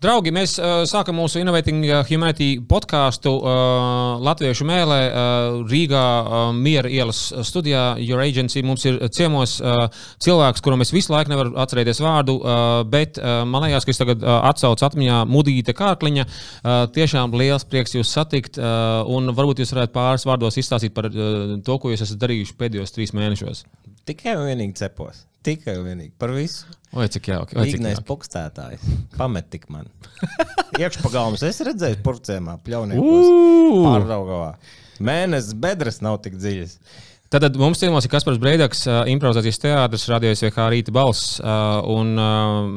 Draugi, mēs uh, sākam mūsu Innovating Humanity podkāstu uh, Latviešu mēlē uh, Rīgā, uh, Miera ielas studijā. Your Agency mums ir ciemos uh, cilvēks, kuram es visu laiku nevaru atcerēties vārdu, uh, bet uh, man liekas, ka es tagad uh, atsaucu atmiņā Mudīte Kārkliņa. Uh, tiešām liels prieks jūs satikt, uh, un varbūt jūs varētu pāris vārdos izstāstīt par uh, to, ko jūs esat darījuši pēdējos trīs mēnešos. Tikai un vienīgi cepos. Tikai un vienīgi par visu. Oi, cik jauki. Īgnais pukstētājs. Pamet tik man. Iekšpagalms es redzēju purcēmā, pļauniekos. Pārdaugavā. Mēnesis bedres nav tik dziļas. Tad mums ciemos ir Kaspars Breidaks, uh, improvizācijas teātris, radio SVH rīta balss. Un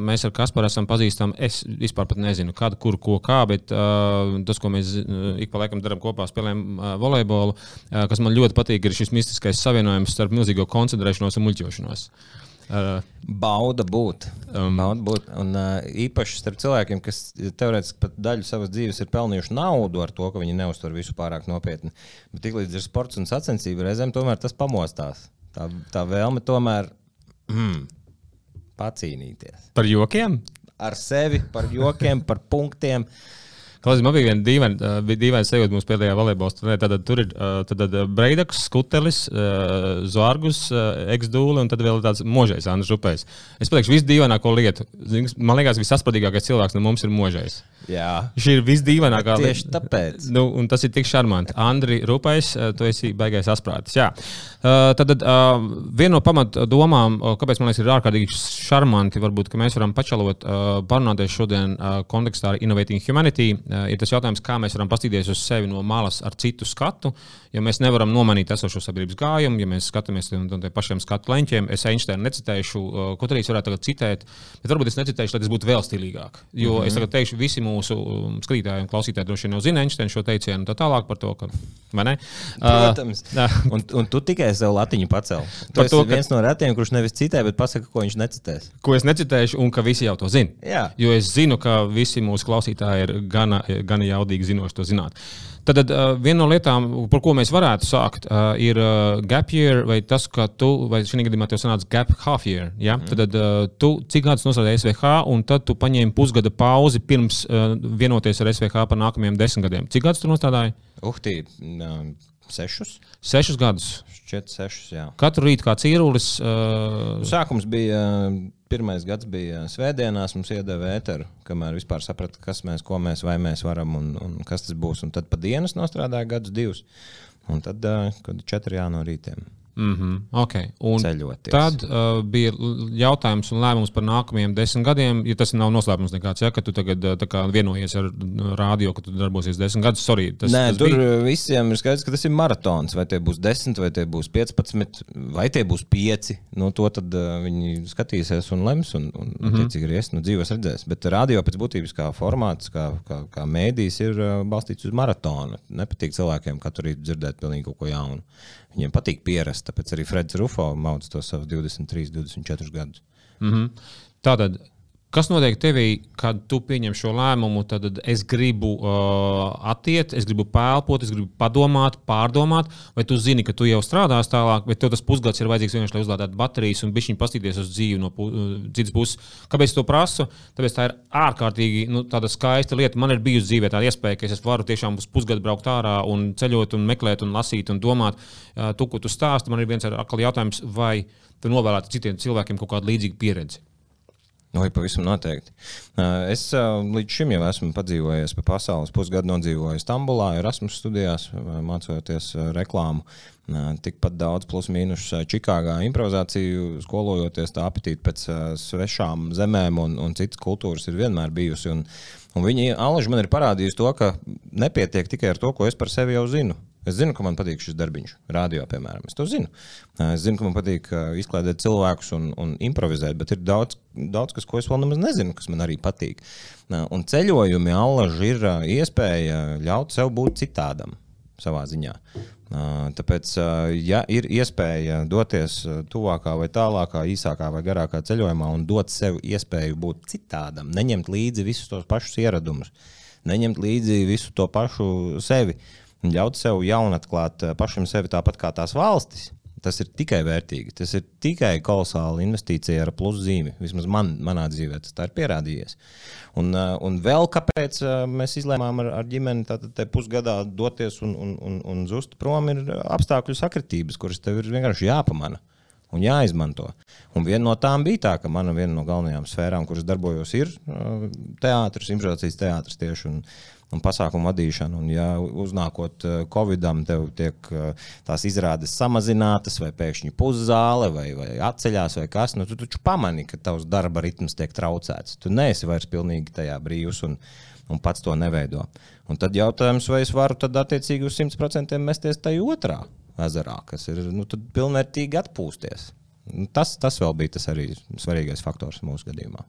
mēs ar Kasparu esam pazīstami. Es vispār pat nezinu, kad, kur, ko, kā, bet tas, ko mēs ik pa laikam darām kopā, spēlējam volejbolu, kas man ļoti patīk, ir šis mistiskais savienojums starp milzīgo koncentrēšanos un muļķošanos. Uh, Bauda būt. Um, Bauda būt. Un, uh, īpaši starp cilvēkiem, kas teorētiski pat daļu savas dzīves ir pelnījuši naudu ar to, ka viņi neuztver visu pārāk nopietni. Bet tiklīdz ir sports un sacensība, reizēm tomēr tas pamostās. Tā, tā vēlme tomēr mm, pacīnīties. Par jokiem? Ar sevi, par jokiem, par punktiem. Uh, Klausies, man bija viena dīvaina, uh, dīvaina sajūta mūsu pēdējā volejbola turnīrā. Tad tur ir tad, Breidaks, Skutelis, Zārgus, Eksdūle un tad vēl tāds možais Andris Upējs. Es pateikšu, visdīvaināko lietu. Man liekas, visasprātīgākais cilvēks no mums ir možais. Jā. Šī ir visdīvainākā lieta. Tieši tāpēc. Nu, un tas ir tik šarmanti. Andri Rupais, eh, tu esi baigais asprātis. Jā. Uh, tad uh, viena no pamatdomām, uh, kāpēc man liekas, ir ārkārtīgi šarmanti, varbūt, ka mēs varam pačalot, parunāties šodien kontekstā ar Innovating Humanity, ir tas jautājums, kā mēs varam paskatīties uz sevi no malas ar citu skatu, jo mēs nevaram nomainīt esošo sabiedrības gājumu, ja mēs skatāmies no tiem pašiem skatu leņķiem. Es Einsteinu necitēšu, ko arī es varētu tagad citēt, bet varbūt es necitēšu, lai tas būtu vēl stilīgāk. Jo mm -hmm. es tagad teikšu, visi mūsu um, skatītāji un klausītāji droši vien jau zina Einsteina šo teicienu tā tālāk par to, ka. Protams. Uh, un, un tu tikai sev latiņu pacēli. Tu esi to, ka... viens no retiem, kurš nevis citē, bet pasaka, ko viņš necitēs. Ko es necitēšu, un ka visi jau to zina. Jā. Jo es zinu, ka visi mūsu klausītāji ir gana, gana jaudīgi zinoši to zināt. Tad uh, viena no lietām, par ko mēs varētu sākt, uh, ir uh, gap year, vai tas, ka tu, vai šī gadījumā tev sanāca gap half year. Ja? Mm. Tad uh, tu cik gadus nostrādāji SVH, un tad tu paņēmi pusgada pauzi pirms uh, vienoties ar SVH par nākamajiem desmit gadiem. Cik gadus tu nostrādāji? Uhtī, uh, sešus. Sešus gadus. Šķiet, sešus. Jā. Katru rītu kā cīrulis. Uh... Sākums bija. Uh, pirmais gads bija svētdienās, mums iedeva ēteru, kamēr vispār saprata, kas mēs, ko mēs, vai mēs varam un, un kas tas būs. Un tad pa dienas nostrādāja gadus, divus. Un tad, kad ir četri jāno rītiem. Mm -hmm. okay. Un ceļoties. Tad uh, bija jautājums un lēmums par nākamajiem desmit gadiem. Ja tas nav noslēpums nekāds, ja, ka tu tagad uh, vienojies ar rādio, ka tu darbosies desmit gadus. Sorry, tas, Nē, tas tur bija... visiem ir skaidrs, ka tas ir maratons. Vai tie būs desmit, vai tie būs piecpadsmit, vai tie būs pieci. Nu, to tad uh, viņi skatīsies un lems, un, un mm -hmm. cik ries, nu, dzīves redzēs. Bet rādio pēc būtības kā formāts, kā, kā, kā mēdījis, ir uh, balstīts uz maratonu. Nepatīk cilvēkiem katru rītu dzirdēt pilnīgi kaut ko jaunu. Viņiem patīk pierast, tāpēc arī Freds Rufo maudz to savus 23, 24 gadus. Mm -hmm. Tātad Kas notiek tevī, kad tu pieņem šo lēmumu? Tad es gribu uh, attiekt, es gribu pēlpot, es gribu padomāt, pārdomāt, vai tu zini, ka tu jau strādās tālāk, bet tev tas pusgads ir vajadzīgs vienkārši, lai uzlādētu baterijas un bišķiņu pastīties uz dzīvi no uh, citas puses. Kāpēc to prasu? Tāpēc tā ir ārkārtīgi nu, skaista lieta. Man ir bijusi dzīvē tāda iespēja, ka es varu tiešām uz pusgadu braukt ārā un ceļot, un meklēt, un lasīt un domāt. Uh, tu, ko tu stāsti, man ir viens atkal jautājums, vai tu novēlētu citiem cilvēkiem kaut kādu līdzīgu pieredzi? Vai pavisam noteikti. Es līdz šim jau esmu padzīvojis pa pasaules pusgadu, nodzīvoju Stambulā, Erasmus studijās, mācoties reklāmu. Tikpat daudz, plus mīnus Čikāgā improvizāciju, skolojoties tā apetīti pēc svešām zemēm un, un citas kultūras ir vienmēr bijusi. Un, un viņi alaži man ir parādījusi to, ka nepietiek tikai ar to, ko es par sevi jau zinu. Es zinu, ka man patīk šis darbiņš, radio, piemēram. Es to zinu. Es zinu, ka man patīk izklaidēt cilvēkus un, un improvizēt, bet ir daudz, daudz kas, ko es vēl nemaz nezinu, kas man arī patīk. Un ceļojumi allaži ir iespēja ļaut sev būt citādam savā ziņā. Tāpēc, ja ir iespēja doties tuvākā vai tālākā, īsākā vai garākā ceļojumā un dot sev iespēju būt citādam, neņemt līdzi visus tos pašus ieradumus, neņemt līdzi visu to pašu sevi, uh, ļaut sev jaunatklāt eh, pašam sevi tāpat kā tās valstis. Tas ir tikai vērtīgi. Tas ir tikai kolosāla investīcija ar pluszīmi. Vismaz man, manā dzīvē tas ir pierādījies. Un, uh, un vēl kāpēc uh, mēs izlēmām ar, ar ģimeni tātad pusgadā doties un, un, un, un zust prom, ir apstākļu sakritības, kuras tev ir vienkārši jāpamana un jāizmanto. Un viena no tām bija tā, ka mana viena no galvenajām sfērām, kuras darbojos, ir teātris, improvisācijas teātris tieši. Un, un pasākumu vadīšanu. Un, ja uznākot Covidam, tev tiek tās izrādes samazinātas, vai pēkšņi puszāle, vai, vai atceļās, vai kas, nu, tu taču pamani, ka tavs darba ritms tiek traucēts. Tu neesi vairs pilnīgi tajā brīvs. Un, un pats to neveido. Un tad jautājums, vai es varu tad attiecīgi uz 100% mesties tajā otrā ezerā, kas ir nu, pilnvērtīgi atpūsties. Nu, tas, tas vēl bija tas arī svarīgais faktors mūsu gadījumā.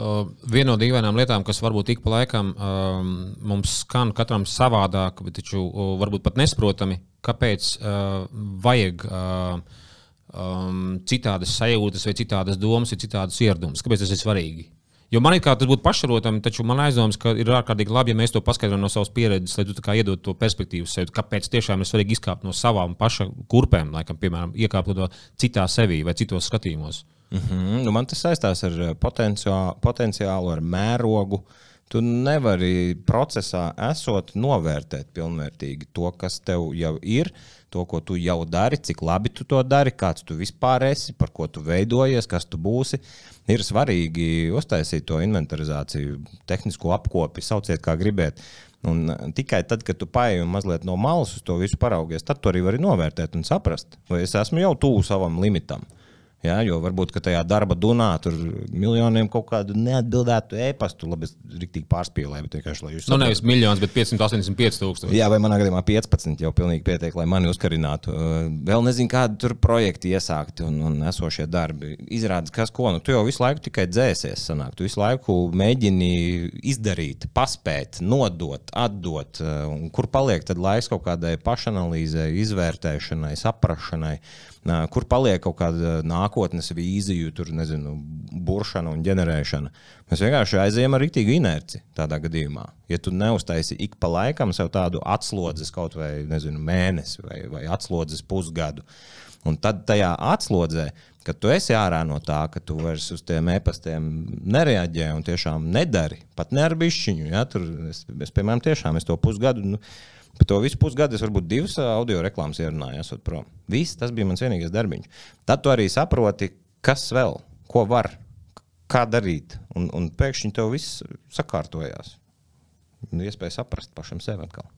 Uh, viena no dīvainām lietām, kas varbūt ik pa laikam um, mums skan katram savādāk, bet taču uh, varbūt pat nesaprotami, kāpēc uh, vajag uh, um, citādas sajūtas, vai citādas domas, vai citādas ieradumus. Kāpēc tas ir svarīgi? Jo man ir kā tas būtu pašarotami, taču man aizdomas, ka ir ārkārtīgi labi, ja mēs to paskaidrojam no savas pieredzes, lai tu iedod to perspektīvu sev. Kāpēc tiešām ir svarīgi izkāpt no savām paša kurpēm, laikam, piemēram, iekāpt to citā sevī vai citos skatījumos. Mm -hmm. nu, man tas saistās ar eh, potenciālu, potenciālu ar mērogu. Tu nevari procesā esot novērtēt pilnvērtīgi to, kas tev jau ir, to, ko tu jau dari, cik labi tu to dari, kāds tu vispār esi, par ko tu veidojies, kas tu būsi. Ir svarīgi uztaisīt to inventarizāciju, tehnisko apkopi, sauciet kā gribiet. Un tikai tad, kad tu paieji mazliet no malas uz to visu paraugies, tad tu arī vari novērtēt un saprast, vai es esmu jau tuvu savam limitam. Ja, jo varbūt tajā darba dunā tur miljoniem kaut kādu neatbildētu e-pastu, labi, es rīktīgi pārspīlēju, bet vienkārši, lai jūs. Nu, nevis miljonus, bet 585 tūkstoši. Jā, vai manā gadījumā 15 jau pilnīgi pietiek, lai mani uzkarinātu. Vēl nezinu, kādi tur projekti iesākti un, un esošie darbi. Izrādās, kas ko, nu, tu jau visu laiku tikai dzēsies, sanāk. Tu visu laiku mēģini izdarīt, paspēt, nodot, atdot, un kur paliek tad laiks kaut kādai pašanalīzei, izvērtēšanai, saprašanai kur paliek kaut kāda nākotnes vīzija, tur nezinu, buršana un ģenerēšana. Mēs vienkārši aizējām ar rītīgu inerci tādā gadījumā. Ja tu neuztaisi ik pa laikam sev tādu atslodzes kaut vai nezinu, mēnesi vai, vai atslodzes pusgadu, un tad tajā atslodzē. Kad tu esi ārā no tā, ka tu vairs uz tiem e-pastiem nereaģē un tiešām nedari, pat ne ar bišķiņu. Ja? Tur es, es, piemēram, tiešām es to pusgadu nu, Par to visu pusgadu es varbūt divas audio reklāmas ierunāju, esot prom. Viss tas bija mans vienīgais darbiņš. Tad tu arī saproti, kas vēl, ko var, kā darīt. Un, un pēkšņi tev viss sakārtojās. Iespēja saprast pašam sevi atkal.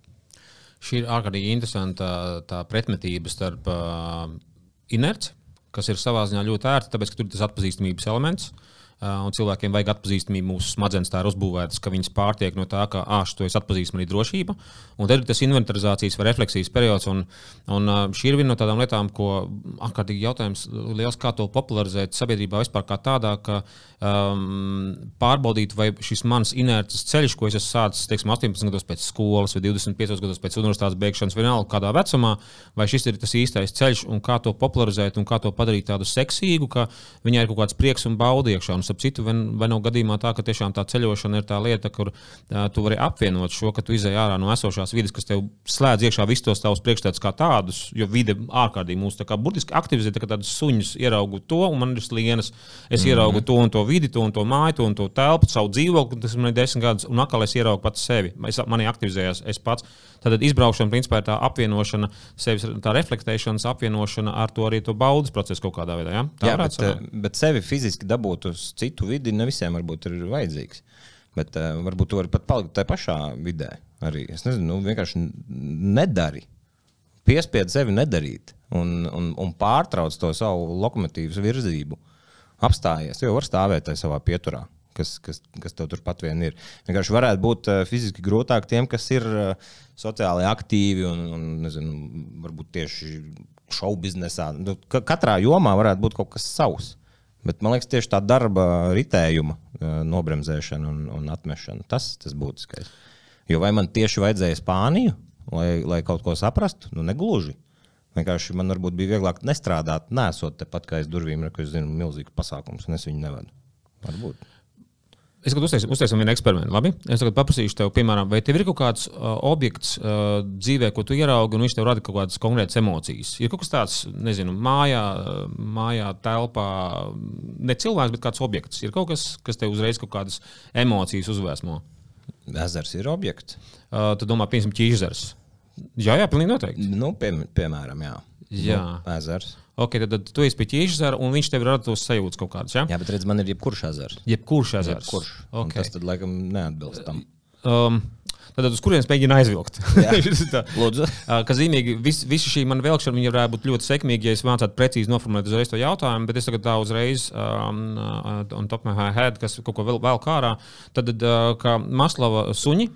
Šī ir ārkārtīgi interesanta tā pretmetība starp uh, inerci, kas ir savā ziņā ļoti ērta, tāpēc, ka tur ir tas atpazīstamības elements. Uh, un cilvēkiem vajag atpazīstamību. Mūsu smadzenes tā ir uzbūvētas, ka viņas pārtiek no tā, ka ah, to es atpazīstu, man ir drošība. Un tad ir tas inventarizācijas vai refleksijas periods. Un, un šī ir viena no tādām lietām, ko ārkārtīgi jautājums liels, kā to popularizēt sabiedrībā vispār kā tādā, ka um, pārbaudīt, vai šis mans inerces ceļš, ko es esmu sācis teiksim, 18 gados pēc skolas vai 25 gados pēc universitātes beigšanas, vienalga kādā vecumā, vai šis ir tas īstais ceļš un kā to popularizēt un kā to padarīt tādu seksīgu, ka viņai ir kaut kāds prieks un baudiekšā. Starp citu, vai, vai nav gadījumā tā, ka tiešām tā ceļošana ir tā lieta, kur uh, tu vari apvienot šo, ka tu izēj ārā no esošās vidas, kas tev slēdz iekšā visus tos tavus priekšstats kā tādus, jo vide ārkārtīgi mūs tā kā burtiski aktivizē, tā kā tādus suņus ieraugu to, un man ir slienas, es mm -hmm. ieraugu to un to vidi, to un to māju, to un to telpu, savu dzīvokli, tas man ir desmit gadus, un atkal es ieraugu pats sevi. Es, manī aktivizējās es pats. Tad izbraukšana, principā, ir tā apvienošana, sevis, tā reflektēšanas apvienošana ar to arī to baudas procesu kaut kādā veidā. Ja? Tā Jā, bet, sanāt. bet sevi fiziski dabūt uz citu vidi ne visiem varbūt ir vajadzīgs. Bet uh, varbūt tu vari pat palikt tajā pašā vidē. Arī es nezinu, nu, vienkārši nedari. Piespied sevi nedarīt un, un, un pārtrauc to savu lokomotīvas virzību. Apstājies, jo var stāvēt savā pieturā kas, kas, kas tev turpat vien ir. Vienkārši varētu būt uh, fiziski grūtāk tiem, kas ir uh, sociāli aktīvi un, un nezinu, varbūt tieši šovu biznesā. Nu, katrā jomā varētu būt kaut kas savs. Bet man liekas, tieši tā darba ritējuma nobremzēšana un, un atmešana, tas ir būtiskais. Jo vai man tieši vajadzēja Spāniju, lai, lai kaut ko saprastu? Nu, negluži. Vienkārši man varbūt bija vieglāk nestrādāt, nesot tepat kā aiz durvīm, kur es zinu, milzīgs pasākums, un es viņu nevadu. Varbūt. Es tagad uztaisīšu, uztaisīšu vienu eksperimentu. Labi? Es tagad paprasīšu tev, piemēram, vai tev ir kaut kāds uh, objekts uh, dzīvē, ko tu ieraugi, un viņš tev rada kaut kādas konkrētas emocijas. Ir kaut kas tāds, nezinu, mājā, mājā telpā, ne cilvēks, bet kāds objekts. Ir kaut kas, kas tev uzreiz kaut kādas emocijas uzvēsmo. Ezers ir objekts. Uh, tu domā, piemēram, ķīžers. Jā, jā, pilnīgi noteikti. Nu, pie, piemēram, jā. Jā. Nu, ezers. Ok, tad, tad tu esi pie ķīžera, un viņš tev rada tos sajūtas kaut kādas. Ja? Jā, bet redz, man ir jebkurš ezers. Jebkurš ezers. Jebkurš. Un Okay. Tas tad, laikam, neatbilst tam. Um, tad uz kurienes mēģina aizvilkt? Lūdzu. Uh, Kā zīmīgi, vis, visa šī mana vilkšana viņa varētu būt ļoti sekmīga, ja es mācītu precīzi noformulēt uzreiz to jautājumu, bet es tagad tā uzreiz, um, uh, on top of my head, kas kaut ko vēl, vēl kārā, tad, uh, kā Maslava suņi.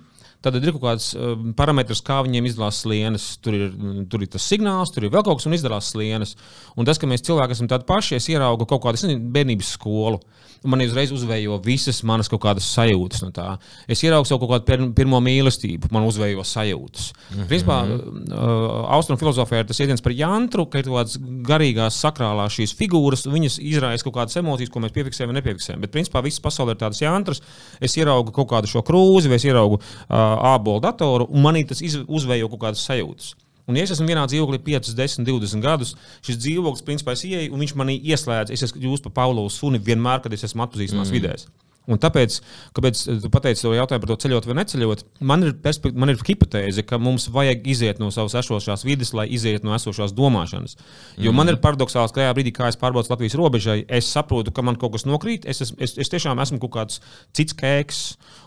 Tad ir kaut kāds uh, parametrs, kā viņiem izdalās slienas. Tur ir, tur ir tas signāls, tur ir vēl kaut kas, un izdalās slienas. Un tas, ka mēs cilvēki esam tādi paši, es ieraugu kaut kādu nezinu, bērnības skolu. Un Man uzreiz uzvējo visas manas kaut kādas sajūtas no tā. Es ieraugu savu kaut kādu pir pirmo mīlestību, man uzvējo sajūtas. Mm -hmm. Principā, uh, austrumu filozofijā ir tas jēdziens par jantru, ka ir kaut kādas garīgās, sakrālās šīs figūras, un viņas izraisa kaut kādas emocijas, ko mēs piefiksējam vai nepiefiksējam. Bet, principā, visas pasaulē ir tādas jantras. Es ieraugu kaut kādu šo krūzi, vai es ieraugu uh, ābolu datoru, un manī tas uzvējo kaut kādas sajūtas. Un, ja es esmu vienā dzīvoklī 5, 10, 20 gadus, šis dzīvoklis, principā, es ieeju, un viņš manī ieslēdz. Es esmu jūs par Paulu suni vienmēr, kad es esmu atpazīstamās mm. vidēs. Un tāpēc, kāpēc tu pateici to jautājumu par to ceļot vai neceļot, man ir, man ir hipotēze, ka mums vajag iziet no savas esošās vidas, lai izietu no esošās domāšanas. Jo mm. man ir paradoxāls, ka tajā brīdī, kad es pārbaudu Latvijas robežai, es saprotu, ka man kaut kas nokrīt. Es, es, es, es tiešām esmu kaut kāds cits kēks,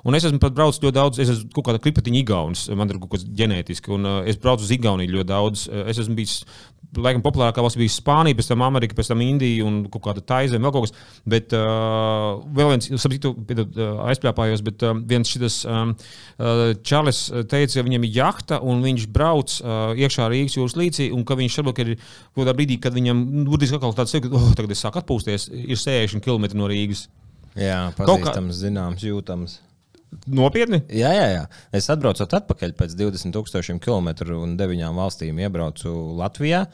un es esmu pat braucis ļoti daudz. Es esmu kaut kāda kripatiņa igaunis, man ir kaut kas ģenētiski, un uh, es braucu uz Igauniju ļoti daudz. Uh, Es esmu bijis laikam populārākā valsts bija Spānija, pēc tam Amerika, pēc tam Indija un kaut kāda taizeme, vēl kaut kas. Bet uh, vēl viens, saprotu, uh, aizpļāpājos, bet uh, viens šis um, uh, Čārlis teica, ka viņam ir jahta un viņš brauc uh, iekšā Rīgas jūras līcī, un ka viņš ka ir kādā brīdī, kad viņam burtiski atkal tāds ka oh, tagad es sāku atpūsties, ir 60 km no Rīgas. Jā, Kaut kā- pazīstams, zināms, jūtams. Nopietni? Jā, jā, jā. Es atbraucu atpakaļ pēc 20,000 km un 9 valstīm. Iebraucu Latvijā.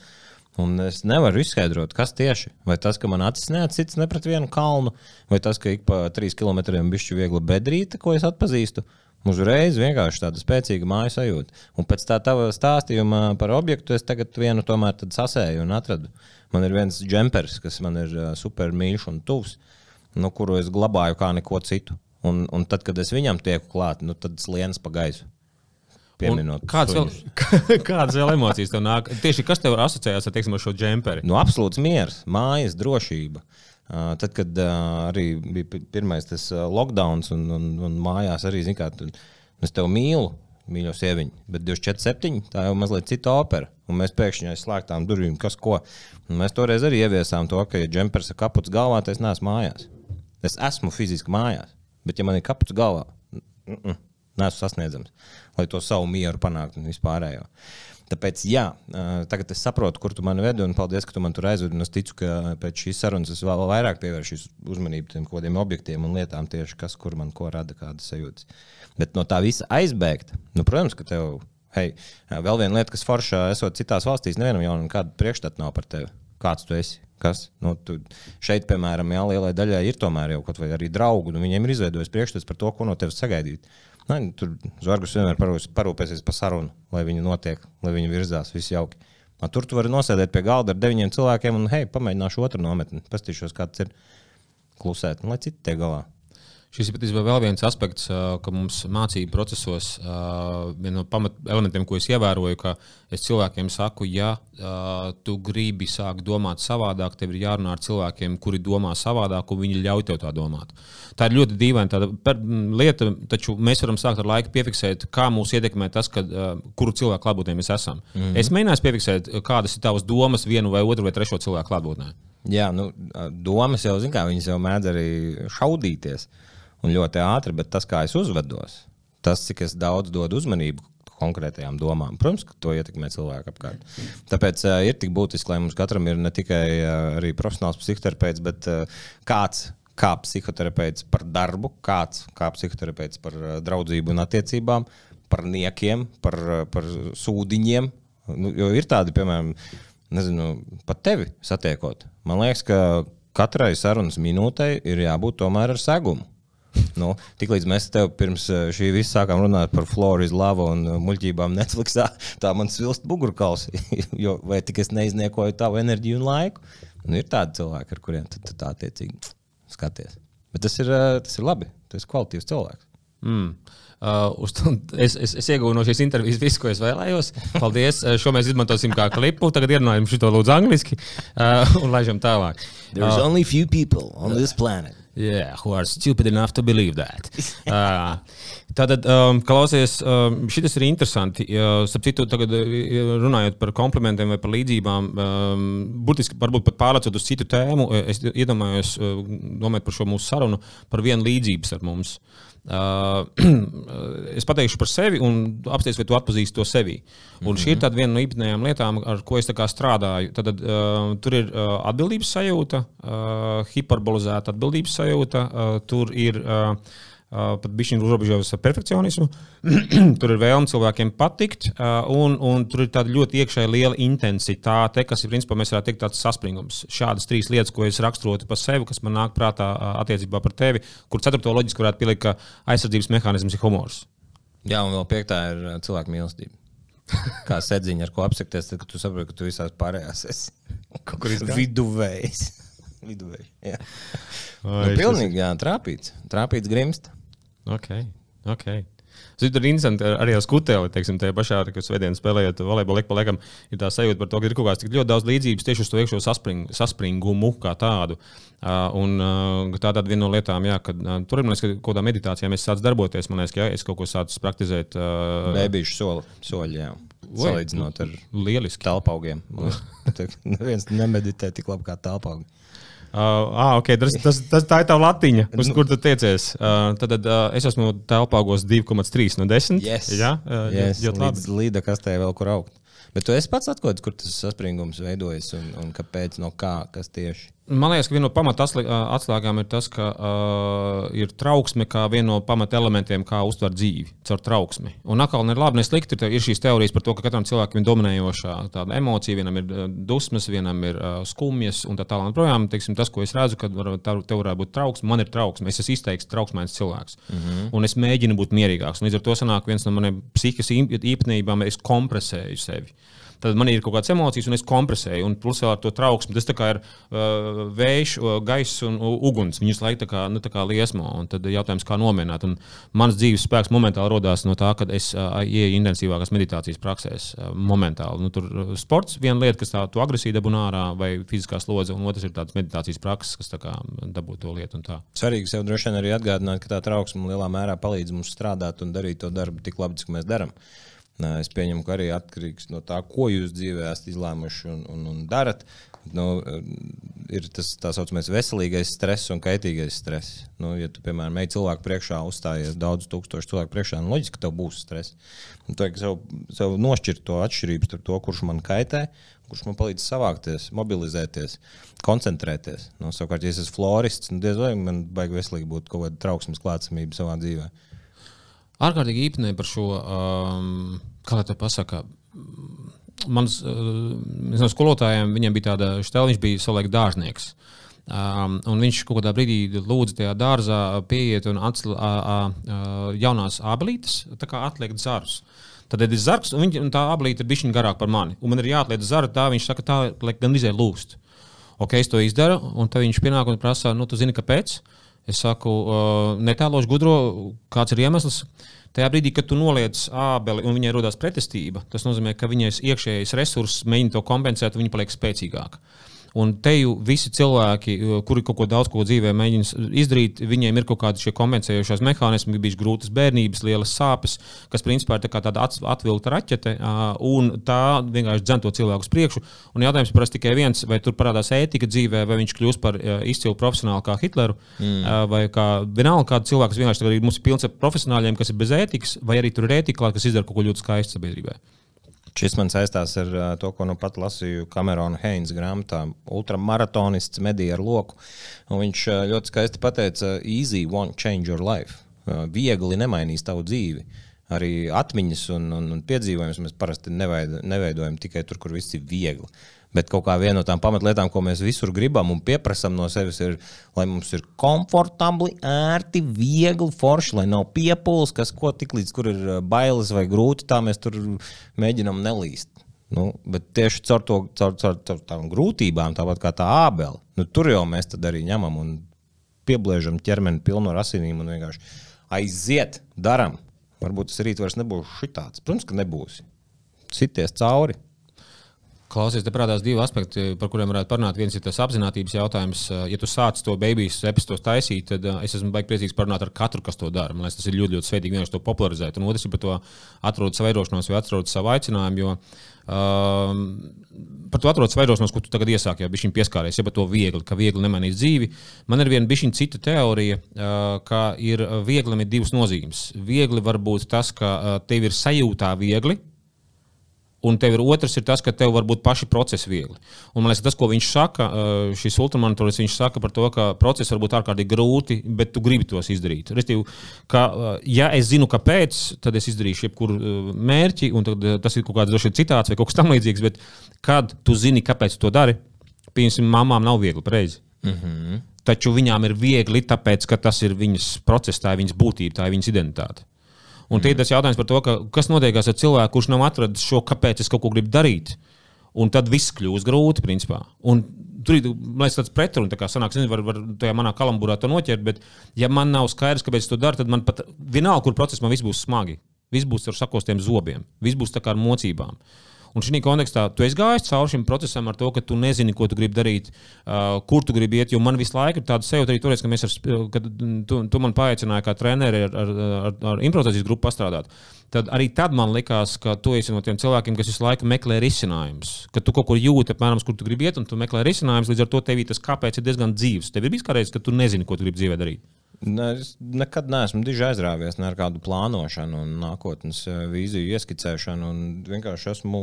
Un es nevaru izskaidrot, kas tieši. Vai tas, ka man acis neatsits ne pret vienu kalnu, vai tas, ka ik pa 3 km bišķi viegla bedrīte, ko es atpazīstu. Uzreiz vienkārši tāda spēcīga māju sajūta. Un pēc tā tava stāstījuma par objektu es tagad vienu tomēr sasēju un atradu. Man ir viens džempers, kas man ir super mīļš un tuvs, nu, kuru es glabāju kā neko citu. Un, un tad, kad es viņam tieku klāt, nu, tad slienas pa gaisu. Pieminot, Kādas vēl, kādas vēl emocijas tev nāk? Tieši kas tev asociējās ar, teiksim, ar šo džemperi? Nu, absolūts miers, mājas drošība. Uh, tad, kad uh, arī bija pi- pirmais tas lockdown, un, un, un mājās arī zināmā mērā, es tevi mīlu, mīļo sieviņu, bet 24, tā jau mazliet cita opera. Un mēs pēkšņi aiz slēgtām durvīm, kas ko. Un mēs toreiz arī ieviesām to, ka, ja džempers ir kaputs galvā, tad es neesmu mājās. Es esmu fiziski mājās, bet, ja man ir kaputs galvā, mm -mm, neesmu sasniedzams, lai to savu mieru panāktu un vispārējo. Tāpēc, jā, tagad es saprotu, kur tu mani vedi, un paldies, ka tu man tur aizvedi. Es ticu, ka pēc šīs sarunas es vēl vairāk pievēršu uzmanību tiem kaut kādiem objektiem un lietām, tieši kas, kur man ko rada, kādas sajūtas. Bet no tā visa aizbēgt, nu, protams, ka tev, hei, vēl viena lieta, kas foršā, esot citās valstīs, nevienam jau nekāda priekšstata nav par tevi. Kāds tu esi? Kas? Nu, tu šeit, piemēram, jā, lielai daļai ir tomēr jau kaut vai arī draugi, un viņiem ir izveidojis priekšstats par to, ko no tevis sagaidīt. Ne, tur Zvaigznes vienmēr parūpēsies par sarunu, lai viņi notiek, lai viņi virzās, viss jauki. A, tur tu vari nosēdēt pie galda ar deviņiem cilvēkiem un, hei, pamēģināšu otru nometni, pastīšos, kāds ir klusēt, un lai citi tiek galā. Šis ir patiesībā vēl viens aspekts, ka mums mācību procesos viena no pamatelementiem, ko es ievēroju, ka es cilvēkiem saku, ja tu gribi sākt domāt savādāk, tev ir jārunā ar cilvēkiem, kuri domā savādāk, un viņi ļauj tev tā domāt. Tā ir ļoti dīvaina lieta, taču mēs varam sākt ar laiku piefiksēt, kā mūs ietekmē tas, kad, kuru cilvēku klātbūtnē mēs esam. Mm -hmm. Es mēģināju piefiksēt, kādas ir tavas domas vienu vai otru vai trešo cilvēku klātbūtnē. Jā, nu, domas jau, zin kā, viņas jau mēdz arī šaudīties. Un ļoti ātri, bet tas, kā es uzvedos, tas, cik es daudz dodu uzmanību konkrētajām domām, protams, ka to ietekmē cilvēku apkārt. Tāpēc uh, ir tik būtiski, lai mums katram ir ne tikai uh, profesionāls psihoterapeits, bet uh, kāds. Kā psihoterapeits par darbu, kāds kā psihoterapeits par uh, draudzību un attiecībām, par niekiem, par, uh, par sūdiņiem. Nu, jo ir tādi, piemēram, nezinu, pat tevi satiekot. Man liekas, ka katrai sarunas minūtei ir jābūt tomēr ar segumu. Nu, Tiklīdz mēs tev pirms uh, šī visa sākām runāt par Floridas lavu un uh, muļķībām Netflixā, tā man svilst mugurkauls, jo vai tik es neizniekoju tavu enerģiju un laiku. Nu, ir tādi cilvēki, ar kuriem tu, tu tā attiecīgi skaties. Bet tas ir, uh, tas ir labi. Tu esi kvalitīvs cilvēks. Mm. Uh, es, es, es iegūstu no šīs intervijas visu, ko es vēlējos. Paldies. Šo mēs izmantosim kā klipu. Tagad ierunājam šo lūdzu angliski uh, un laižam tālāk. There's uh, only few people on this planet. Yeah, who are stupid enough to believe that. uh, Tātad, um, klausies, um, šis ir interesanti. Uh, citu, tagad runājot par komplimentiem vai par līdzībām, um, burtiski varbūt pat pārlecot uz citu tēmu, es iedomājos, uh, domājot par šo mūsu sarunu, par vienu līdzību ar mums. Uh, es pateikšu par sevi un apstāties, vai tu atpazīsti to sevi. Un mm -hmm. šī ir viena no īpatnējām lietām, ar ko es strādāju. Tad uh, tur ir uh, atbildības sajūta, uh, hiperbolizēta atbildības sajūta, uh, tur ir. Uh, pat bija uzrobežotas ar perfekcionismu. tur ir vēlme cilvēkiem patikt, un, un tur ir tāda ļoti iekšēji liela intensitāte, kas ir principā mēs varētu teikt tāds saspringums. Šādas trīs lietas, ko es raksturotu par sevi, kas man nāk prātā attiecībā par tevi, kur ceturto loģiski varētu pielikt, ka aizsardzības mehānisms ir humors. Jā, un vēl piektā ir cilvēka mīlestība. Kā sēdziņa, ar ko apsekties, tad, tu saproti, ka tu visās pārējās esi kaut kur viduvējs. Viduvējs. Jā, nu, pilnīgi jā, trāpīts. Trāpīts grimst. Ok. okay. Tas ir interesanti arī ar skuteli, teiksim, tajā pašā, kad svētdienas spēlējot volejbolu, ik pa laikam ir tā sajūta par to, ka ir kaut kāds tik ļoti daudz līdzības tieši uz to iekšā saspring, saspringumu kā tādu. Uh, un uh, tā ir viena no lietām, jā, kad uh, tur ir kaut kādā meditācijā mēs sākam darboties. Man liekas, ka jā, es kaut ko sācu praktizēt. Uh, Bēbīšu soli, soļi, jā. Salīdzinot ar lieliski telpaugiem. Neviens nemeditē tik labi kā telpaugi. Uh, ah, okay, tas, tas, tas, tā ir tā latiņa, uz kur tu tiecies. Uh, tad uh, es esmu telpāgos 2,3 no 10. Yes. Jā, uh, yes. Ļoti, ļoti līdz līda kastē vēl kur augt. Bet tu esi pats atklājis, kur tas saspringums veidojas un, un kāpēc, no kā, kas tieši. Man liekas, ka viena no pamata atslēgām ir tas, ka uh, ir trauksme kā viena no pamata elementiem, kā uztvert dzīvi caur trauksmi. Un atkal, ne labi, ne slikti, ir šīs teorijas par to, ka katram cilvēkam ir dominējošā emocija, vienam ir dusmas, vienam ir uh, skumjas un tā tālāk. Projām, teiksim, tas, ko es redzu, kad var, tā, tev varētu būt trauksme, man ir trauksme. Es esmu izteikts trauksmēns cilvēks. Mm -hmm. Un es mēģinu būt mierīgāks. Līdz ar to sanāk viens no maniem psihikas īpatnībām, es kompresēju sevi tad man ir kaut kādas emocijas, un es kompresēju. Un plus vēl ar to trauksmi. Tas ir uh, vējš, gaiss un uguns. Viņus laikam tā kā, nu, tā kā liesmo. Un tad jautājums, kā nomierināt. Un mans dzīves spēks momentāli radās no tā, kad es uh, ieeju intensīvākās meditācijas praksēs. Uh, momentāli. Nu, tur sports viena lieta, kas tādu agresīvu dabū ārā, vai fiziskā slodze, un otrs ir tāds meditācijas prakses, kas dabū to lietu. Svarīgi sev droši vien arī atgādināt, ka tā trauksme lielā mērā palīdz mums strādāt un darīt to darbu tik labi, cik mēs darām. Es pieņemu, ka arī atkarīgs no tā, ko jūs dzīvē esat izlēmuši un, un, un darat. Nu, ir tas tā saucamais veselīgais stress un kaitīgais stress. Nu, ja tu, piemēram, ej cilvēku priekšā, uzstājies daudz tūkstošu cilvēku priekšā, nu, loģiski, ka tev būs stress. Tu vajag sev, sev nošķirt to atšķirību starp to, kurš man kaitē, kurš man palīdz savākties, mobilizēties, koncentrēties. Nu, savukārt, ja es esmu florists, nu, diez vai man baigi veselīgi būt kaut kāda trauksmes klātsamība savā dzīvēm ārkārtīgi īpatnē par šo, um, kā lai te pasakā. Mans uh, no skolotājiem bija tāda stila, viņš bija savulaik dārznieks. Um, un viņš kaut kādā brīdī lūdza tajā dārzā pieiet un uh, uh, jaunās ablītes, tā kā atliekt zarus. Tad ir zarks, un, viņa, un tā ablīte ir bijusi garāka par mani. Un man ir jāatliek zara, tā viņš saka, tā gan izē lūst. Ok, es to izdaru, un tad viņš pienāk un prasa, nu, tu zini, kāpēc? Es saku, uh, netēlošu gudro, kāds ir iemesls. Tajā brīdī, kad tu noliec ābeli un viņai rodas pretestība, tas nozīmē, ka viņai iekšējais resurss mēģina to kompensēt, un viņa paliek spēcīgāka. Un te jau visi cilvēki, kuri kaut ko daudz ko dzīvē mēģina izdarīt, viņiem ir kaut kādi šie kompensējošās mehānismi, bijušas grūtas bērnības, lielas sāpes, kas principā ir tā tāda atvilkta raķete, un tā vienkārši dzen to cilvēku uz priekšu. Un jautājums ir tikai viens, vai tur parādās ētika dzīvē, vai viņš kļūst par izcilu profesionālu kā Hitleru, mm. vai kā vienalga kādu cilvēku, kas vienkārši ir mums pilns ar profesionāļiem, kas ir bez ētikas, vai arī tur ir ētika, kas izdara kaut ko ļoti skaistu sabiedrībai. Šis man saistās ar to, ko nu pat lasīju Kamerona Heins grāmatā. Ultramaratonists medīja ar loku. Viņš ļoti skaisti pateica, easy won't change your life. Viegli nemainīs tavu dzīvi. arī atmiņas un, un, un piedzīvojumus mēs parasti neveido, neveidojam tikai tur, kur viss ir viegli. Bet kaut kā viena no tām pamatlietām, ko mēs visur gribam un pieprasām no sevis, ir, lai mums ir komfortabli, ērti, viegli, forši, lai nav piepūles, kas ko tik līdz kur ir uh, bailes vai grūti, tā mēs tur mēģinam nelīst. Nu, bet tieši caur, to, caur, caur, caur tām grūtībām, tāpat kā tā ābele, nu, tur jau mēs arī ņemam un piebliežam ķermeni pilnu ar asinīm un vienkārši aiziet, darām. Varbūt tas rīt vairs nebūs šitāds. Protams, ka nebūs. Sities cauri. Klausies, te parādās divi aspekti, par kuriem varētu parunāt. Viens ir tas apziņotības jautājums. Ja tu sāc to beigas epizodus taisīt, tad es esmu baigi priecīgs parunāt ar katru, kas to dara. Man liekas, tas ir ļoti, ļoti svētīgi vienkārši to popularizēt. Un otrs ir par to atrodot savu veidošanos vai atrodot savu aicinājumu. Jo, um, par to atrodas veidošanos, ko tu tagad iesāki, jau bija pieskāries, ja par to viegli, ka viegli nemainīt dzīvi. Man ir viena bišķiņa cita teorija, uh, ka ir viegli ir divas nozīmes. Viegli var būt tas, ka tev ir sajūtā viegli Un tev ir otrs, ir tas, ka tev var būt paši procesi viegli. Un, man liekas, tas, ko viņš saka, šis ultramonitors, viņš saka par to, ka procesi var būt ārkārtīgi grūti, bet tu gribi tos izdarīt. Restīvi, ka, ja es zinu, kāpēc, tad es izdarīšu jebkuru mērķi, un tas ir kaut kāds droši citāts vai kaut kas tamlīdzīgs. Bet, kad tu zini, kāpēc tu to dari, piemēram, mamām nav viegli pareizi. Mm -hmm. Taču viņām ir viegli, tāpēc, ka tas ir viņas process, tā ir viņas būtība, tā ir viņas identitāte. Un mm. tas jautājums par to, ka, kas notiekās ar cilvēku, kurš nav atradis šo, kāpēc es kaut ko gribu darīt. Un tad viss kļūst grūti, principā. Un tur ir tāds pretruns, kā sanāk, nezinu, var, var tajā manā kalamburā to noķert, bet ja man nav skaidrs, kāpēc to daru, tad man pat vienalga, kur procesā man viss būs smagi. Viss būs ar sakostiem zobiem, viss būs tā kā ar mocībām. Un šī kontekstā tu esi gājis cauri šim procesam ar to, ka tu nezini, ko tu gribi darīt, uh, kur tu gribi iet. Jo man visu laiku ir tāda sajūta, arī toreiz, ka, ar, kad tu, tu man paaicināji kā treneri ar, ar, ar, ar improvizācijas grupu pastrādāt. Tad arī tad man likās, ka tu esi no tiem cilvēkiem, kas visu laiku meklē risinājumus. Ka tu kaut kur jūti, apmēram, kur tu gribi iet, un tu meklē risinājumus. Līdz ar to tev tas kāpēc ir diezgan dzīves. Tev ir bijis kādreiz, ka tu nezini, ko tu gribi dzīvē darīt. Ne, es nekad neesmu diži aizrāvies ne ar kādu plānošanu, un nākotnes eh, vīziju ieskicēšanu. Vienkārši esmu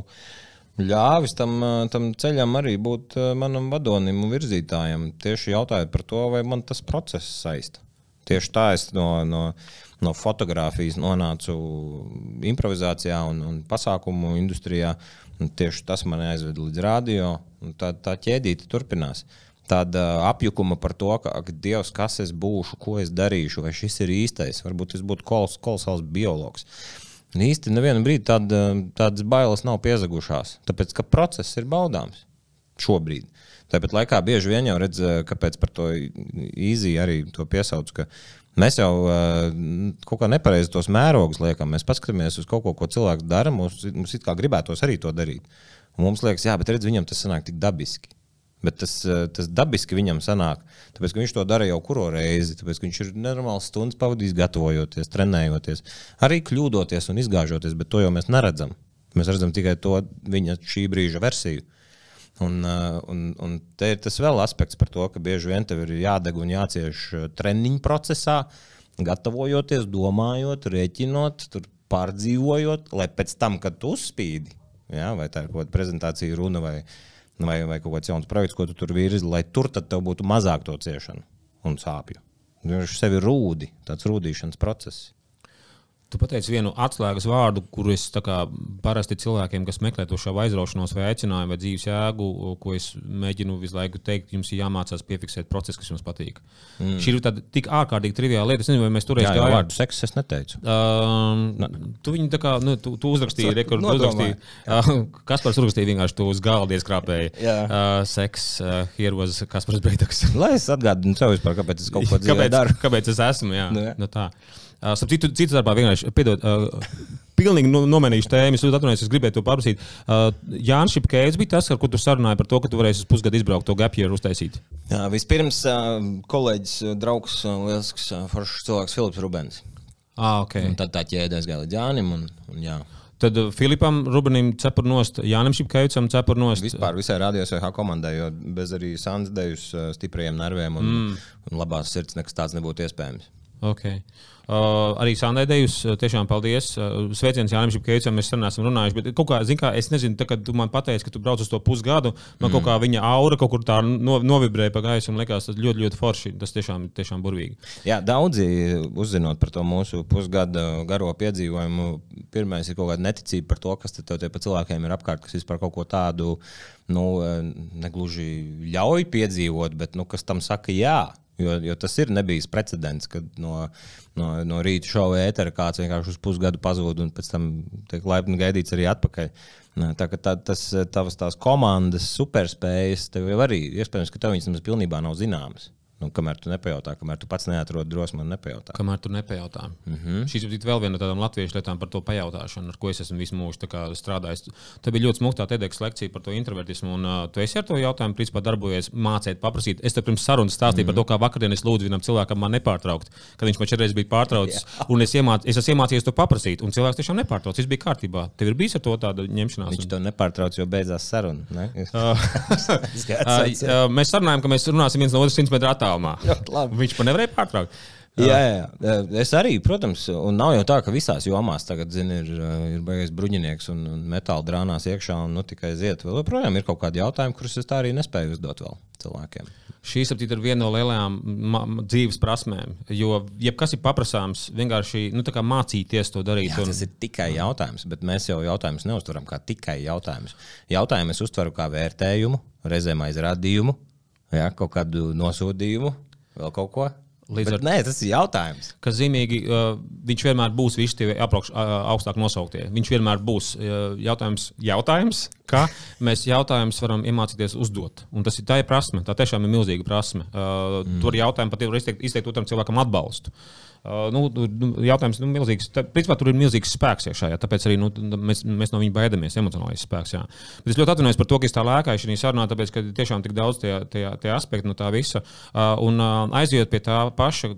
ļāvis tam, eh, tam ceļam arī būt eh, manam vadonim un virzītājam. Tieši jautājot par to, vai man tas process saista. Tieši tā es no, no, no fotografijas nonācu improvizācijā un, un pasākumu industrijā. Un tieši tas man aizveda līdz radio, tā, tā ķēdīte turpinās. Uh, tāda apjukuma par to, ka, ak, Dievs, kas es būšu, ko es darīšu, vai šis ir īstais. Varbūt es būtu kolos, kolosāls biologs. Un īsti nevienu brīdi tāda, tādas bailes nav piezagušās, tāpēc ka process ir baudāms šobrīd. Tāpat laikā bieži vien jau redz, kāpēc par to īzī arī to piesauc. Mēs jau uh, kaut kā nepareizi tos mērogus liekam. Mēs paskatāmies uz kaut ko, ko cilvēks dara. Mums, mums it kā gribētos arī to darīt. Un mums liekas, jā, bet redz, viņam tas sanāk tik dabiski. Bet tas, eh, tas dabiski viņam sanāk. Tāpēc, viņš to dara jau kuru reizi. Tāpēc, viņš ir nenormāls stundas pavadījis, gatavojoties, trenējoties, arī kļūdoties un izgāžoties, bet to jau mēs neredzam. Mēs redzam tikai to viņa šī brīža versiju. Un, eh, un, un te ir tas vēl aspekts par to, ka bieži vien tev ir jādeg un jācieš eh, treniņu procesā, gatavojoties, domājot, rēķinot, pārdzīvojot, lai pēc tam, kad tu uzspīdi, ja, vai tā ir kaut kāda prezentācija, runa vai ne vai, vai kaut kāds jauns projekts, ko tu tur virzi, lai tur tev būtu mazāk to ciešanu un sāpju. Viņš sev ir rūdi, tāds rūdīšanas process. Tu pateici vienu atslēgas vārdu, kuru es parasti cilvēkiem, kas meklē to šo aizraušanos, vai aicinājumu, vai dzīves jēgu, ko es mēģinu visu laiku teikt, jums ir jāmācās piefiksēt procesu, kas jums patīk. Mm. Šī ir tāda tik ārkārtīgi triviāla lieta. Es nezinu, vai mēs tur gājām. Jā, vārdu seks es neteicu. Um, tu viņu tā kā, nu, tu, tu uzrakstīji, rekordu uzrakstīji. Uh, Kaspars uzrakstīja vienkārši to uz galda ieskrāpēji. Uh, seks, uh, here was Kaspars Breitaks. Lai es atgādinu sev vispār, kāpēc es kaut ko daru. Kāpēc es esmu, jā. Nu, jā. Nu, tā. Starp citu, citu darbā vienkārši, piedod, uh, pilnīgi nomainīšu tēmu. Es atvainojos, es gribēju to paprasīt. Uh, Jānis Šepkēns bija tas, ar ko tu sarunāji par to, ka tu varēsi uz pusgadu izbraukt to gapjeru uztaisīt. Jā, vispirms uh, kolēģis, draugs, lielisks, foršs cilvēks Filips Rubens. Ah, okay. Un tad tā ķēdē aizgāja līdz Jānim. Un, un jā. Tad Filipam Rubenim cepur nost, Jānis Šepkēcam cepur nost. Vispār visai radios vai komandai, jo bez arī Sands dejus stipriem nerviem un, mm. un labās sirds nekas tāds nebūtu iespējams. Okay. Uh, arī Sandai Dejus, tiešām paldies. Uh, sveiciens Jānis Čakēvicam, mēs sen esam runājuši. Bet kaut kā, kā es nezinu, tā, kad tu man pateici, ka tu brauc uz to pusgadu, man mm. kaut kā viņa aura kaut kur tā no, novibrēja pa gaisu un likās tas ļoti, ļoti forši. Tas tiešām, tiešām burvīgi. Jā, daudzi uzzinot par to mūsu pusgada garo piedzīvojumu, pirmais ir kaut kāda neticība par to, kas tev te pa cilvēkiem ir apkārt, kas vispār kaut ko tādu nu, negluži ļauj piedzīvot, bet nu, kas tam saka jā. Jo, jo tas ir nebijis precedents, kad no, no, no rīta šova ētera kāds vienkārši uz pusgadu pazūd un pēc tam tiek laipni gaidīts arī atpakaļ. Tā kā tā, tas tavas komandas superspējas tev jau arī iespējams, ka tev viņas pilnībā nav zināmas. Nu, kamēr tu nepajautā, kamēr tu pats neatrod drosmi un nepajautā. Kamēr tu nepajautā. Mm -hmm. Šī ir vēl viena no tādām latviešu lietām par to pajautāšanu, ar ko es esmu visu mūžu strādājis. Tā bija ļoti smūga TEDx lekcija par to introvertismu, un uh, tu esi ar to jautājumu, principā darbojies, mācīt, paprasīt. Es tev pirms sarunas stāstīju mm -hmm. par to, kā vakardien es lūdzu vienam cilvēkam man nepārtraukt, kad viņš man četreiz bija pārtraucis, un es, iemāc, es esmu iemācījies to paprasīt, un cilvēks tiešām nepārtrauc. Viss bija kārtībā. Tev ir bijis ar to tāda ņemšanās. Viņš un... to nepārtrauc, jo beidzās saruna. Ne? uh, uh, mēs sarunājam, ka mēs runāsim viens no otras simts metru attālumā. Viņš man nevarēja pārtraukt. Jā, jā, es arī, protams, un nav jau tā, ka visās jomās tagad zini, ir, ir baigais bruņinieks un, un metāla drānās iekšā un nu, tikai ziet. Vēl joprojām ir kaut kādi jautājumi, kurus es tā arī nespēju uzdot vēl cilvēkiem. Šī ir viena no lielajām dzīves prasmēm. Jo, jebkas ir paprasāms, vienkārši nu, mācīties to darīt. Jā, un... Tas ir tikai jautājums, bet mēs jau jautājumus neuztveram kā tikai jautājumus. Jautājumu es uztveru kā vērtējumu, reizēm aizrādījumu, jā, kaut kādu nosodījumu, vēl kaut ko. Līdz ar to nē, tas ir jautājums. Kas zīmīgi, uh, viņš vienmēr būs visi tie apraugš, uh, augstāk nosauktie. Viņš vienmēr būs uh, jautājums, jautājums, kā mēs jautājumus varam iemācīties uzdot. Un tas ir tā ir prasme, tā tiešām ir milzīga prasme. Uh, mm. Tur jautājumu pat var izteikt, izteikt otram cilvēkam atbalstu. Uh, nu, nu, jautājums nu, milzīgs. Tā, principā, tur ir milzīgs spēks iekšā, jā, tāpēc arī nu, mēs, mēs no viņa baidāmies. Emocionālais spēks. Jā. Bet es ļoti atvainojos par to, ka es tā lēkāju šajā sarunā, tāpēc, ka tiešām tik daudz tie, tie, tie aspekti no tā visa. Uh, un uh, aizjot pie tā paša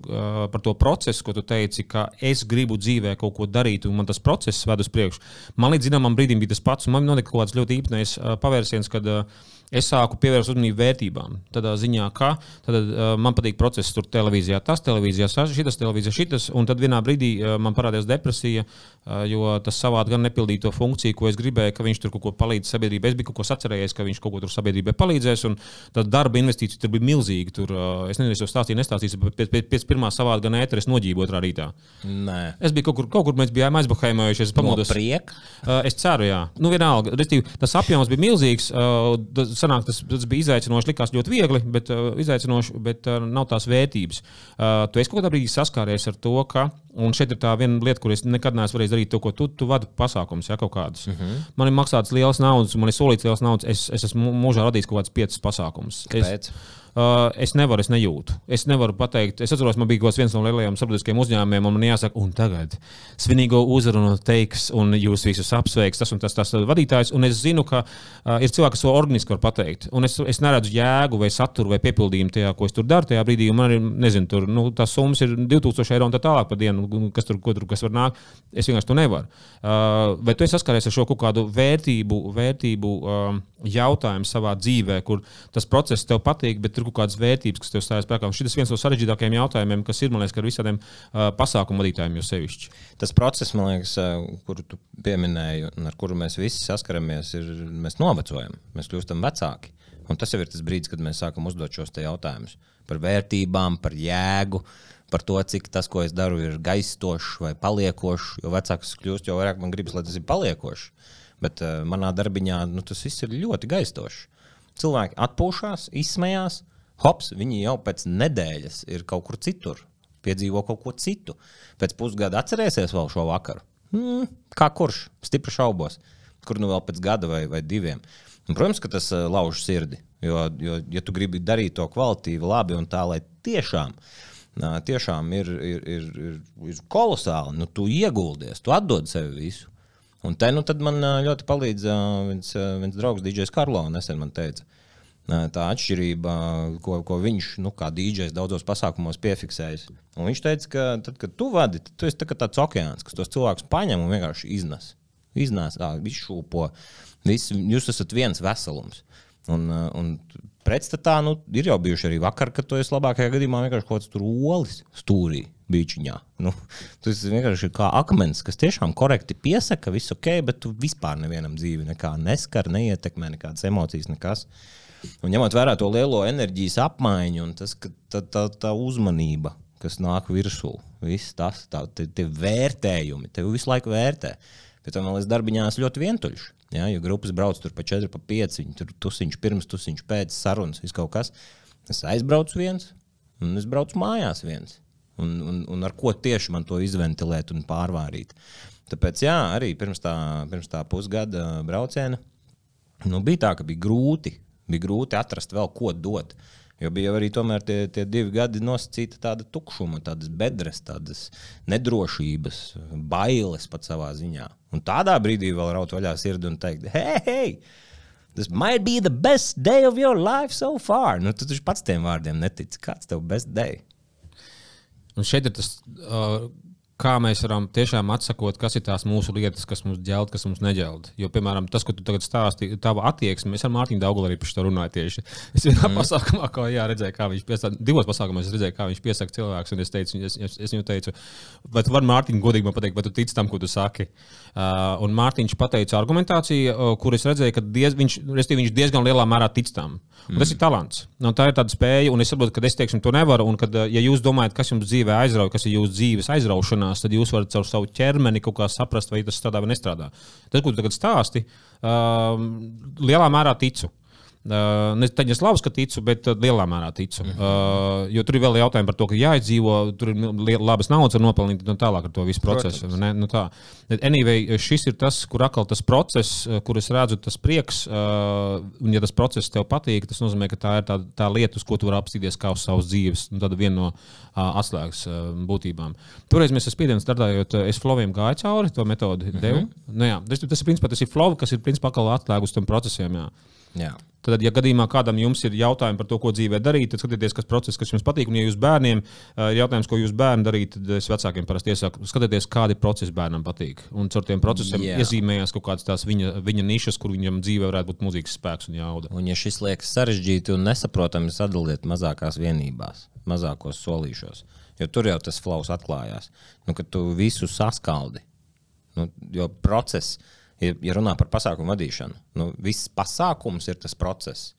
par to procesu, ko tu teici, ka es gribu dzīvē kaut ko darīt, un man tas process ved uz priekšu. Man līdz zināmam brīdim bija tas pats, un man notika kaut kāds ļoti īpnējs pavērsiens, kad uh, es sāku pievērst uzmanību vērtībām. Tādā ziņā, ka tad, uh, man patīk process, tur televīzijā, tas televīzijā, šis televīzijā, šis. Un tad vienā brīdī uh, man parādījās depresija, uh, jo tas savādi gan nepildīja to funkciju, ko es gribēju, ka viņš tur kaut ko palīdz sabiedrībai. Es biju kaut ko sacerējies, ka viņš kaut ko tur sabiedrībai palīdzēs, un tad darba investīcija tur bija milzīga. Tur, uh, es nezinu, es jau stāstīju, nestāstīju, bet pēc, pēc, pēc pirmā savādi gan ēteris noģību otrā rītā. Nē. Es biju kaut kur, kaut kur mēs bijām aizbahēmojušies. Es pamodos. No priek? uh, es ceru, jā. Nu, vienalga, restīvi, tas apjoms bija milzīgs. Uh, sanāk, tas, tas bija izaicinoši, likās ļoti viegli, bet uh, izaicinoši, bet uh, nav tās vērtības. Uh, tu esi kaut kādā brīdī saskāries ar to, ka, un šeit ir tā viena lieta, kur es nekad neesmu varējis darīt to, ko tu, tu vadi pasākums, ja kaut kādus. Mhm. -huh. Man ir maksāts liels naudas, man ir solīts liels naudas, es, es esmu mūžā radījis kaut kādus piecus pasākumus. Kāpēc? Es, Uh, es nevaru, es nejūtu. Es nevaru pateikt, es atceros, man bija viens no lielajiem sabiedriskiem uzņēmumiem, un man jāsaka, un tagad svinīgo uzrunu teiks, un jūs visus apsveiks, tas un tas, tas vadītājs. Un es zinu, ka uh, ir cilvēki, kas to organiski var pateikt. Un es, es neredzu jēgu vai saturu vai piepildījumu tajā, ko es tur daru tajā brīdī. Man ir, nezinu, tur nu, tās summas ir 2000 eiro un tā tālāk par dienu, kas tur, tur kas var nākt. Es vienkārši to nevaru. Uh, vai tu esi saskāries ar šo kaut kādu vērtību, vērtību uh, jautājumu savā dzīvē, kur tas process tev patīk, bet tur kaut kādas vērtības, kas tev stājas spēkā. Šis ir viens no sarežģītākajiem jautājumiem, kas ir, man liekas, ar visādiem uh, pasākumu vadītājiem jau sevišķi. Tas process, man liekas, uh, kuru tu pieminēji, un ar kuru mēs visi saskaramies, ir mēs novecojam, mēs kļūstam vecāki. Un tas jau ir tas brīdis, kad mēs sākam uzdot šos jautājumus par vērtībām, par jēgu. Par to, cik tas, ko es daru, ir gaistošs vai paliekošs. Jo vecāks kļūst, jo vairāk man gribas, lai tas ir paliekošs. Bet uh, manā darbiņā nu, tas viss ir ļoti gaistošs. Cilvēki atpūšas, izsmējās, hops, viņi jau pēc nedēļas ir kaut kur citur, piedzīvo kaut ko citu. Pēc pusgada atcerēsies vēl šo vakaru. Hmm, kā kurš? Stipri šaubos. Kur nu vēl pēc gada vai, vai diviem. Un, protams, ka tas uh, lauž sirdi. Jo, jo, ja tu gribi darīt to kvalitīvi, labi un tā, lai tiešām, uh, tiešām ir, ir, ir, ir, ir kolosāli, nu, tu ieguldies, tu atdod sev visu. Un te nu, man ļoti palīdz viens, viens draugs, DJs Karlo, nesen man teica, tā atšķirība, ko, ko viņš, nu, kā dīdžers, daudzos pasākumos piefiksējis. Un viņš teica, ka tad, kad tu vadi, tad tu esi tā tāds okeāns, kas tos cilvēkus paņem un vienkārši iznes. Iznes, izšūpo. Vis, jūs esat viens veselums. Un, un pretstatā nu, ir jau bijuši arī vakar, kad tu esi labākajā gadījumā vienkārši kaut kāds tur olis stūrī. Beigšņā. Nu, tas vienkārši ir kā akmens, kas tiešām korekti piesaka, viss ok, bet tu vispār nevienam dzīvi neskar, neietekmē nekādas emocijas, nekas. Un ņemot vērā to lielo enerģijas apmaiņu un tas, tā, tā, tā uzmanība, kas nāk virsū, viss tas, tā, tie, tie vērtējumi, tev visu laiku vērtē. Pēc tam vēl es darbiņā esmu ļoti vientuļš. Ja, jo grupas brauc tur pa 4, pa 5, viņi tur tusiņš pirms, tusiņš pēc sarunas, viss kaut kas. Es aizbraucu viens, un es braucu mājās viens un, un, un ar ko tieši man to izventilēt un pārvārīt. Tāpēc, jā, arī pirms tā, pirms tā pusgada brauciena nu, bija tā, ka bija grūti, bija grūti atrast vēl ko dot. Jo bija arī tie, tie divi gadi nosacīta tāda tukšuma, tādas bedres, tādas nedrošības, bailes pat savā ziņā. Un tādā brīdī vēl raut vaļā sirdi un teikt, hei, hei! This might be the best day of your life so far. Nu, tu taču pats tiem vārdiem netici. Kāds tev best day? Un šeit ir tas, uh, kā mēs varam tiešām atsakot, kas ir tās mūsu lietas, kas mums ģēlda, kas mums neģēlda. Jo, piemēram, tas, ko tu tagad stāstīji, tava attieksme, mēs ar Mārtiņu Daugulu arī par šo runājam tieši. Es vienā mm. pasākumā, kā jā, redzēju, kā viņš piesaka, divos pasākumos redzēju, kā viņš piesaka cilvēkus, un es teicu, es, es, es viņu teicu, vai tu vari Mārtiņu godīgi man pateikt, vai tu tici tam, ko tu saki. Uh, un Mārtiņš pateica argumentāciju, uh, kur es redzēju, ka diez, viņš, viņš diezgan lielā mērā tic tam. Un tas ir talants. Un tā ir tāda spēja, un es saprotu, ka es teiksim, to nevaru. Un, kad, ja jūs domājat, kas jums dzīvē aizrauja, kas ir jūsu dzīves aizraušanās, tad jūs varat caur savu ķermeni kaut kā saprast, vai tas strādā vai nestrādā. Tas, ko tu tagad stāsti, um, lielā mērā ticu. Uh, ne tā es labi ticu, bet uh, lielā mērā ticu. Mm -hmm. uh, jo tur ir vēl jautājumi par to, ka jāizdzīvo, tur ir labas naudas nopelnīt un tālāk ar to visu procesu. Nu, tā. Anyway, šis ir tas, kur atkal tas process, kur es redzu, tas prieks, uh, un ja tas process tev patīk, tas nozīmē, ka tā ir tā, tā lieta, uz ko tu vari apstīties kā uz savas dzīves. Tāda viena no uh, atslēgas uh, būtībām. Toreiz mēs ar spiedienu strādājot, es Floviem gāju cauri to metodi. Mm -hmm. Nu, jā, tas, tas, ir, principā, tas ir Flow, kas ir principā atslēga uz tiem procesiem. Jā. Jā. Tad, ja gadījumā kādam jums ir jautājumi par to, ko dzīvē darīt, tad skatieties, kas process, kas jums patīk. Un, ja jūs bērniem ir jautājums, ko jūs bērni darīt, tad es vecākiem parasti iesaku, skatieties, kādi procesi bērnam patīk. Un caur tiem procesiem Jā. iezīmējās kaut kādas tās viņa, viņa nišas, kur viņam dzīvē varētu būt mūzikas spēks un jauda. Un, ja šis liekas sarežģīti un nesaprotami, sadaliet mazākās vienībās, mazākos solīšos. Jo tur jau tas flaus atklājās. Nu, kad tu visu saskaldi. Nu, jo process ja, runā par pasākumu vadīšanu, nu, viss pasākums ir tas process.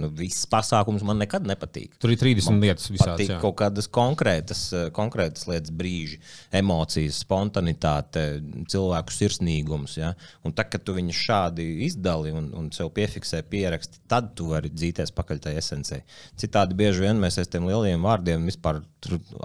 Nu, viss pasākums man nekad nepatīk. Tur ir 30 man lietas, kas manā skatījumā. Kaut kādas konkrētas, eh, konkrētas lietas, brīži, emocijas, spontanitāte, cilvēku sirsnīgums. Ja? Un tad, kad tu viņus šādi izdali un, un sev piefiksē, pieraksti, tad tu vari dzīties pakaļ tai esencei. Citādi bieži vien mēs aiz tiem lieliem vārdiem vispār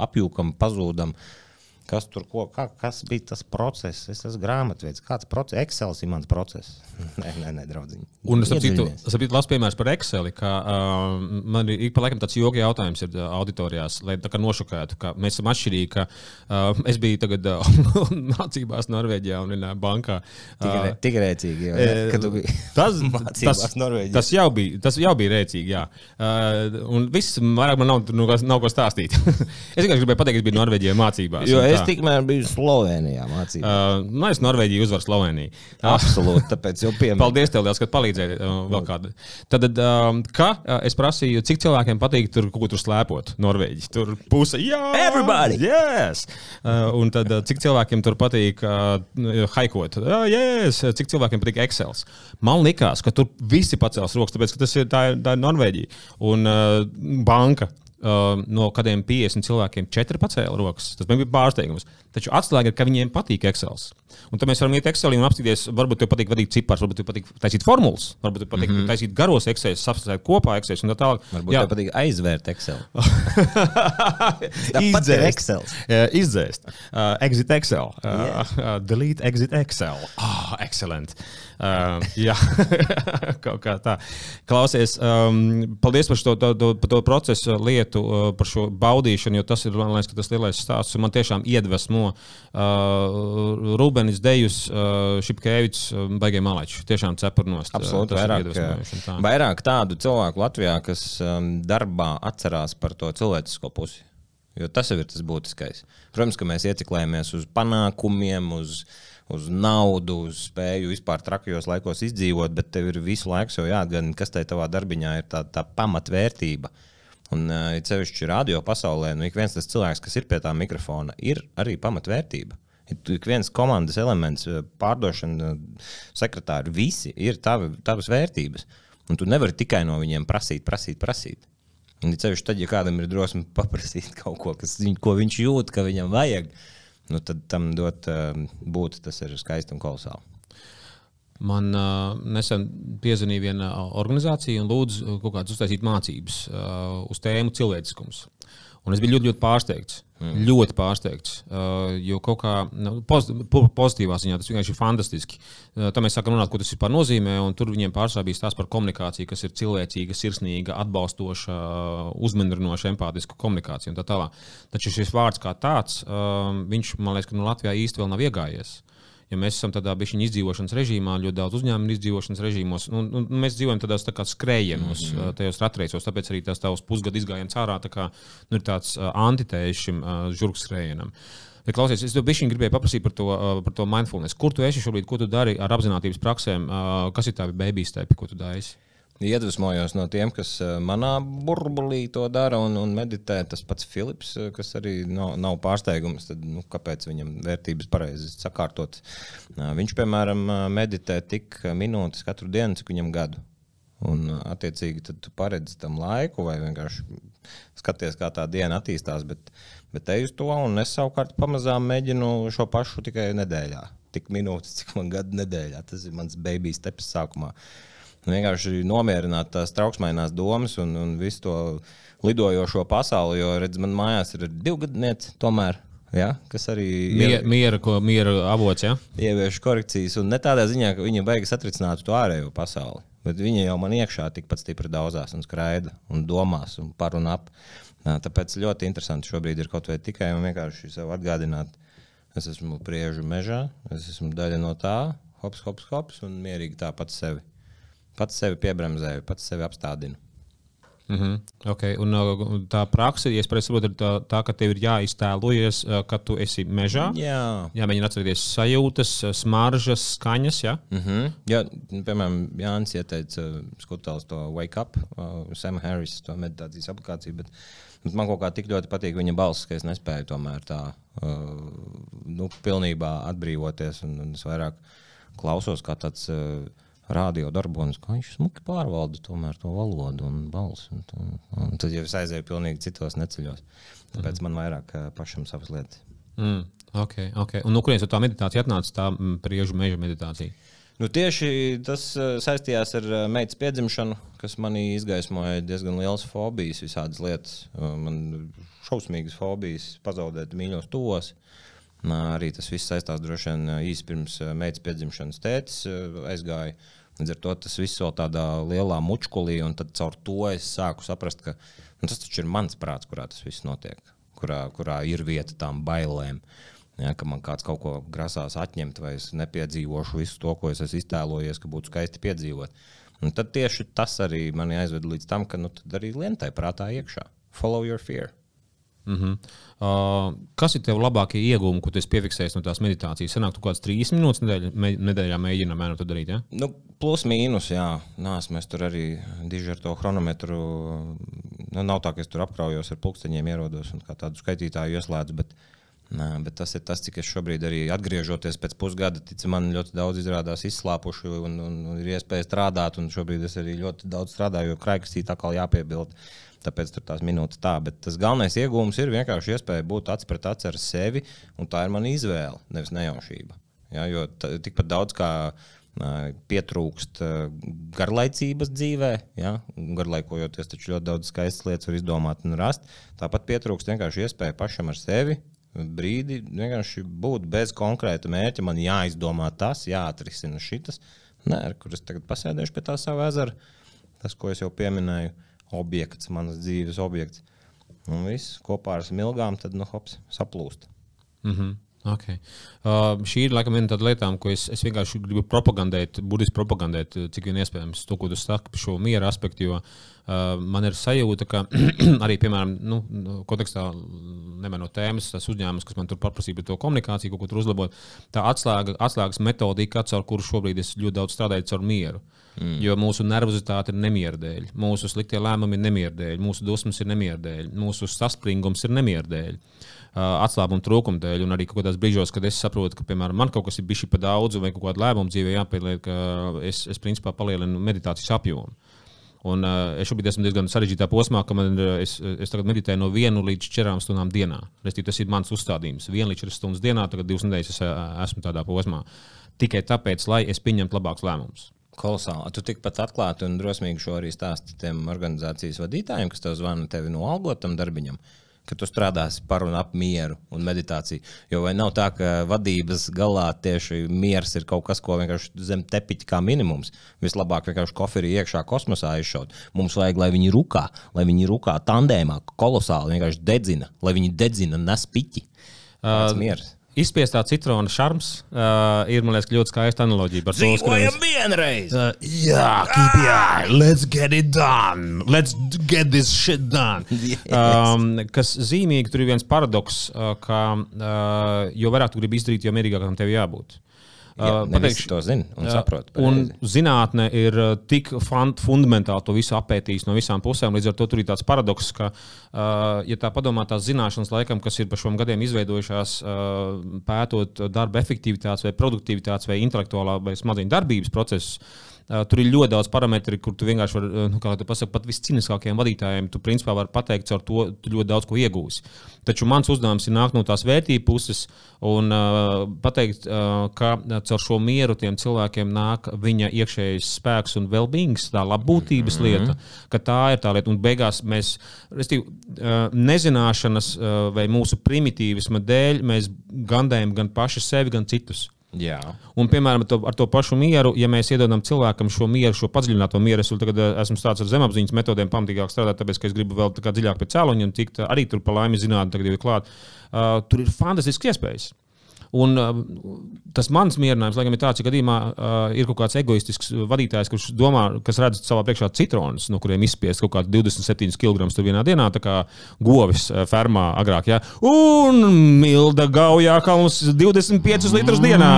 apjūkam, pazūdam. Uh, Kas tur ko, kā, kas bija tas process? Es esmu grāmatvedis. Kāds process? Excel ir mans process. nē, nē, nē draudziņ. Un es saprotu, labs piemērs par Excel. Ka, uh, man ir ik pa laikam tāds joks jautājums ir, uh, auditorijās, lai tā kā nošokētu, ka mēs esam atšķirīgi. Ka, uh, es biju tagad uh, mācībās Norvēģijā un uh, bankā. Uh, tik rēcīgi, jau, ja, kad tu biji tas, tas, tas, jau bija, tas jau bija rēcīgi, jā. Uh, un viss vairāk man nav, nu, nav ko stāstīt. es vienkārši gribēju pateikt, ka es biju Norvēģijā mācībās. Jo, es tikmēr biju Slovenijā mācībā. Uh, nu, es Norvēģiju uzvaru Sloveniju. Absolūti, tāpēc jau piemēram. Paldies, tev, liels, ka palīdzēji uh, vēl kādu. Tad, um, kā uh, es prasīju, cik cilvēkiem patīk tur kaut ko tur slēpot Norvēģi? Tur puse, jā! Everybody! Yes! Uh, un tad, uh, cik cilvēkiem tur patīk uh, haikot? Uh, yes! Cik cilvēkiem patīk Excel? Man likās, ka tur visi pacels rokas, tāpēc, ka tas ir, tā tā ir Norvēģija. Un uh, banka uh, no kādiem 50 cilvēkiem 4 pacēla rokas. Tas bija pārsteigums. Taču atslēga ir, ka viņiem patīk Excel. Un tad mēs varam iet Excelī un apskatīties, varbūt tev patīk vadīt ciparus, varbūt tev patīk taisīt formulas, varbūt tev patīk mm -hmm. taisīt garos Excel, saprast kopā Excel un tā tālāk. Varbūt Jā. tev patīk aizvērt Excel. Izdzēst Excel. Uh, izdzēst. Uh, exit Excel. Uh, yeah. uh, delete exit Excel. Ah, oh, excellent. Uh, jā, kaut kā tā. Klausies, um, paldies par, to, to, par to procesu lietu, uh, par šo baudīšanu, jo tas ir liekas, tas lielais stāsts. Man tiešām iedvesmo uh, Rūbenis, Dejus, uh, Šipkēvits, uh, Baigē Malečs. Tiešām cepurnos. Absolūti. Vairāk, tā. vairāk tādu cilvēku Latvijā, kas um, darbā atcerās par to cilvēcisko pusi. Jo tas jau ir tas būtiskais. Protams, ka mēs ieciklējamies uz panākumiem, uz uh, uz naudu, uz spēju vispār trakajos laikos izdzīvot, bet tev ir visu laiku jāatgādina, kas tajā tavā darbiņā ir tā, tā pamatvērtība. Un uh, cevišķi radio pasaulē, nu, ik viens tas cilvēks, kas ir pie tā mikrofona, ir arī pamatvērtība. Ik viens komandas elements, pārdošana, sekretāri, visi ir tavi, tavas vērtības. Un tu nevari tikai no viņiem prasīt, prasīt, prasīt. Un ceļš tad, ja kādam ir drosme paprasīt kaut ko, kas, viņ, ko viņš jūt, ka viņam vajag, nu, tad tam dot uh, būt, tas ir skaisti un kolosāli. Man uh, nesen piezvanīja viena organizācija un lūdza kaut kādas uztaisīt mācības uh, uz tēmu cilvēciskums. Un es biju ļoti, ļoti pārsteigts. Mm. Ļoti pārsteigts. Uh, jo kaut kā nu, pozitīvā ziņā tas vienkārši ir fantastiski. Uh, tā mēs sākam runāt, ko tas vispār nozīmē. Tur viņiem pārsvarā bija stāsts par komunikāciju, kas ir cilvēcīga, sirsnīga, atbalstoša, uzmaninoša, empātiska komunikācija un tā tālāk. Taču šis vārds kā tāds, uh, viņš man liekas, ka nu, Latvijā īsti vēl nav iegājies. Uh, ja mēs esam tādā bišķiņa izdzīvošanas režīmā, ļoti daudz uzņēmumu izdzīvošanas režīmos, nu, nu, mēs dzīvojam tādās tā kā skrējienos, mm -hmm. tajos ratreicos, tāpēc arī tās tavs pusgadu izgājiens ārā tā kā, nu, ir tāds antitējas šim uh, žurku skrējienam. Ja klausies, es tev gribēju paprasīt par to, par to mindfulness. Kur tu esi šobrīd, ko tu dari ar apziņotības praksēm, kas ir tā baby stepi, ko tu dari? Iedvesmojos no tiem, kas eh, manā burbulī to dara un, un meditē. Tas pats Filips, eh, kas arī nav, nav pārsteigums, tad, nu, kāpēc viņam vērtības pareizi sakārtot. Viņš, piemēram, meditē tik minūtes katru dienu, cik viņam gadu. Un, attiecīgi, tad tu paredzi tam laiku, vai vienkārši skaties, kā tā diena attīstās. Bet, bet te uz to, un es savukārt pamazām mēģinu šo pašu tikai nedēļā. Tik minūtes, cik man gada nedēļā. Tas ir mans baby steps sākumā. Uh, vienkārši nomierināt tās trauksmainās domas un, un visu to lidojošo pasauli. Jo, redz, man mājās ir divgadniece tomēr. Ja, kas arī ir miera, ko, miera avots. Ja? Ievieš korekcijas, un ne tādā ziņā, ka viņa beigas atrisināt to ārējo pasauli. Bet viņa jau man iekšā tikpat stipri daudzās un skraida un domās un par un ap. Tāpēc ļoti interesanti šobrīd ir kaut vai tikai un vienkārši sev atgādināt, es esmu priežu mežā, es esmu daļa no tā, hops, hops, hops, un mierīgi tāpat sevi pats sevi piebremzēju, pats sevi apstādinu. Mm -hmm. okay. un, uh, tā praksa, ja es saprotu, ir tā, tā, ka tev ir jāiztēlojas, uh, ka tu esi mežā. Jā, jāmēģina atcerēties sajūtas, uh, smaržas, skaņas. Ja? Mm -hmm. Jā, piemēram, Jānis ieteica skutēlis to Wake Up, uh, Sam Harris, to meditācijas aplikāciju. Bet man kaut kā tik ļoti patīk viņa balss, ka es nespēju tomēr tā uh, nu, pilnībā atbrīvoties. Un, un es vairāk klausos kā tāds. Uh, radio darbonis, kā viņš smuki pārvalda tomēr to valodu un balsi. Un, un, un tad jau es aizēju pilnīgi citos neceļos. Tāpēc mm. man vairāk pašam savas lietas. Mm, okay, okay. Un no kurienes tā meditācija atnāca, tā priežu meža meditācija? Nu, tieši tas saistījās ar meitas piedzimšanu, kas manī izgaismoja diezgan liels fobijas, visādas lietas. Man šausmīgas fobijas pazaudēt mīļos tos. Arī tas viss saistās droši vien īsi pirms meitas piedzimšanas tētis aizgāja. Līdz ar to tas viss vēl tādā lielā mučkulī, un tad caur to es sāku saprast, ka nu, tas taču ir mans prāts, kurā tas viss notiek, kurā, kurā ir vieta tām bailēm. Ja, ka man kāds kaut ko grasās atņemt, vai es nepiedzīvošu visu to, ko es esmu iztēlojies, ka būtu skaisti piedzīvot. Un tad tieši tas arī mani aizveda līdz tam, ka nu, arī lientai prātā iekšā. Follow your fear. Mm -hmm. uh, kas ir tev labākie iegūmi, ko tu piefiksēji no tās meditācijas? Sanāk, tu kaut kādas trīs minūtes nedēļ, me, nedēļā mēģinām mēģināt to darīt. Ja? Nu, plus mīnus, jā. Nās, mēs tur arī diži ar to chronometru. Nu, nav tā, ka es tur apkraujos ar pulksteņiem, ierodos un tādu skaitītāju ieslēdzu. Bet, nā, bet tas ir tas, cik es šobrīd arī atgriežoties pēc pusgada, tic, man ļoti daudz izrādās izslāpuši un, un, un ir iespēja strādāt. Šobrīd es arī ļoti daudz strādāju, jo krājkastī tā kā jāpiebilst tāpēc tur tās minūtes tā. Bet tas galvenais iegūms ir vienkārši iespēja būt acis pret aci ar sevi, un tā ir mana izvēle, nevis nejaušība. Ja, jo tikpat daudz kā pietrūkst garlaicības dzīvē, ja, garlaikojoties, taču ļoti daudz skaistas lietas var izdomāt un rast. Tāpat pietrūkst vienkārši iespēja pašam ar sevi brīdi vienkārši būt bez konkrēta mērķa. Man jāizdomā tas, jāatrisina šis. Kur es tagad pasēdēšu pie tā sava ezera, tas, ko es jau pieminēju objekts, manas dzīves objekts. Un viss kopā ar smilgām, tad nu, hops, saplūst. Mm -hmm. Okay. Uh, šī ir laikam viena no lietām, ko es, es vienkārši gribu propagandēt, burtiski propagandēt, cik vien iespējams, to, ko tu saki par šo miera aspektu. Jo Uh, man ir sajūta, ka arī, piemēram, nu, kontekstā, nemanot tēmas, tas uzņēmums, kas man tur paprasīja par to komunikāciju, kaut ko tur uzlabot, tā atslēga, atslēgas metodika, caur kuru šobrīd es ļoti daudz strādāju, caur mieru. Mm. Jo mūsu nervozitāte ir nemiera dēļ, mūsu sliktie lēmumi ir nemiera dēļ, mūsu dusmas ir nemiera dēļ, mūsu saspringums ir nemiera dēļ. Uh, atslābuma trūkuma dēļ, un arī kaut kādās brīžos, kad es saprotu, ka, piemēram, man kaut kas ir bijis par daudz, vai kaut kāda lēmuma dzīvē jāpieliek, ka es, es principā palielinu meditācijas apjomu. Un, uh, es šobrīd esmu diezgan sarežģītā posmā, ka man, es, es tagad meditēju no 1 līdz 4 stundām dienā. Restīvi, tas ir mans uzstādījums. 1 līdz 4 stundas dienā, tagad 2 nedēļas es esmu tādā posmā. Tikai tāpēc, lai es pieņemtu labākus lēmumus. Kolosāli. Tu tikpat atklāti un drosmīgi šo arī stāsti tiem organizācijas vadītājiem, kas tev zvana tevi noalgot tam darbiņam ka tu strādāsi par un ap mieru un meditāciju. Jo vai nav tā, ka vadības galā tieši miers ir kaut kas, ko vienkārši zem tepiņa kā minimums. Vislabāk vienkārši koferi iekšā kosmosā izšaut. Mums vajag, lai viņi rūkā, lai viņi rūkā tandēmā, kolosāli vienkārši dedzina, lai viņi dedzina nes piķi. Tas uh, miers. Izspiestā citrona šarms uh, ir liekas, ļoti skaista kas ir vienreiz. Uh, jā, keep it up. Let's get it done. Let's get this shit done. Yes. Um, kas zīmīgi, tur ir viens paradoks, uh, ka uh, jo vairāk tu gribi izdarīt, jo mierīgākam tev jābūt. Jā, pateikšu, to zina un saprot. Un zinātne ir tik fundamentāli to visu apētījusi no visām pusēm. Līdz ar to tur ir tāds paradoks, ka, ja tā padomā, tās zināšanas, laikam, kas ir pa šiem gadiem izveidojušās, pētot darba efektivitātes, vai produktivitātes, vai intelektuālā vai smadzeņu darbības procesus Uh, tur ir ļoti daudz parametru, kur tu vienkārši vari, nu, kā tu pasaki, pat visciniskākajiem vadītājiem, tu principā vari pateikt, ar to ļoti daudz ko iegūsi. Taču mans uzdevums ir nākt no tās vērtību puses un uh, pateikt, uh, ka caur šo mieru tiem cilvēkiem nāk viņa iekšējais spēks un well-beings, tā labbūtības mm -hmm. lieta, ka tā ir tā lieta. Un beigās mēs, restīvi, uh, nezināšanas uh, vai mūsu primitīvisma dēļ mēs gandējam gan paši sevi, gan citus. Jā. Un, piemēram, to, ar to pašu mieru, ja mēs iedodam cilvēkam šo mieru, šo padziļināto mieru, es tagad eh, esmu stāsts ar zemapziņas metodēm, pamatīgāk strādāt, tāpēc, ka es gribu vēl dziļāk pie cēloņiem tikt. Arī tur pa laimi zinātnē, tagad ir klāt. Uh, tur ir fantastisks iespējas. Un, uh, tas mans mierinājums, lai gan ir tāds, ka gadījumā uh, ir kaut kāds egoistisks vadītājs, kurš domā, kas redz savā priekšā citronus, no kuriem izspiest kaut kādu 27 kg vienā dienā, tā kā govis uh, fermā agrāk. Ja? Un milda gaujā, kā mums 25 litrus dienā.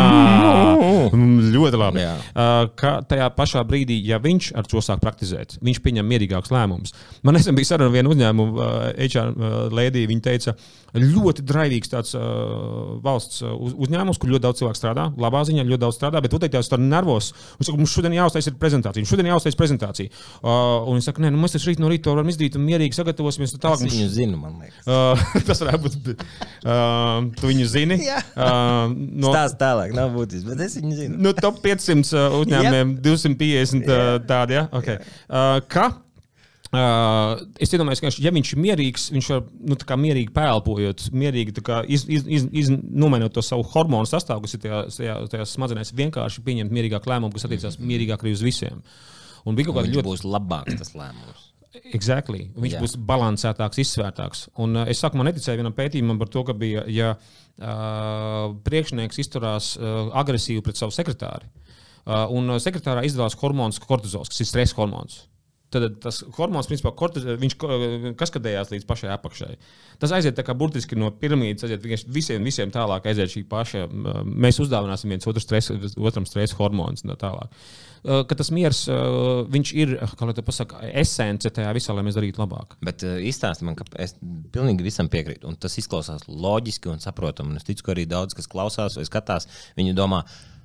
Mm, ļoti labi. Jā. Ka tajā pašā brīdī, ja viņš ar to sāk praktizēt, viņš pieņem mierīgākus lēmumus. Man nesen bija saruna ar vienu uzņēmumu, HR lēdiju. Viņa teica, ļoti draivīgs tāds valsts uz, uzņēmums, kur ļoti daudz cilvēku strādā, labā ziņā ļoti daudz strādā, bet noteikti jau tādā nervos. Viņš saka, mums šodien jāuztais prezentācija, šodien jāuztais prezentācija. Uh, un viņš saka, nē, nu, mēs taču rīt no rīta varam izdarīt un mierīgi sagatavosimies. Tālāk, es viņu zinu, man liekas. Uh, tas varētu būt. Uh, tu viņu zini? Uh, no, Stāst tālāk, nav būtiski, bet es viņu zinu. no top 500 uzņēmumiem 250 uh, tādi, ja? Okay. Uh, ka Uh, es iedomājos, ka ja viņš ir mierīgs, viņš var nu, mierīgi pēlpojot, mierīgi iz, iz, iz, iz, nomainot to savu hormonu sastāvu, kas ir tajā, tajā, tajā smadzenēs, vienkārši pieņemt mierīgāku lēmumu, kas attiecās mierīgāk arī uz visiem. Un bija kaut kāda ļoti būs labāks tas lēmums. Exactly. Viņš Jā. būs balansētāks, izsvērtāks. Un, uh, es sākumā neticēju vienam pētījumam par to, ka bija, ja uh, priekšnieks izturās uh, agresīvi pret savu sekretāri, uh, un sekretārā izdalās hormons kortizols, kas ir stresa hormons. Tad tas hormons, principā, kortiz, viņš kaskadējās līdz pašai apakšai. Tas aiziet kā burtiski no piramīdas, aiziet visiem, visiem tālāk, aiziet šī paša. Mēs uzdāvināsim viens otru stresu, otram stresa hormonus un tā tālāk. Ka tas miers, viņš ir, kā lai te pasaka, esence tajā visā, lai mēs darītu labāk. Bet izstāsti man, ka es pilnīgi visam piekrītu. Un tas izklausās loģiski un saprotami. Es ticu, ka arī daudz, kas klausās vai skatās, viņi domā, ka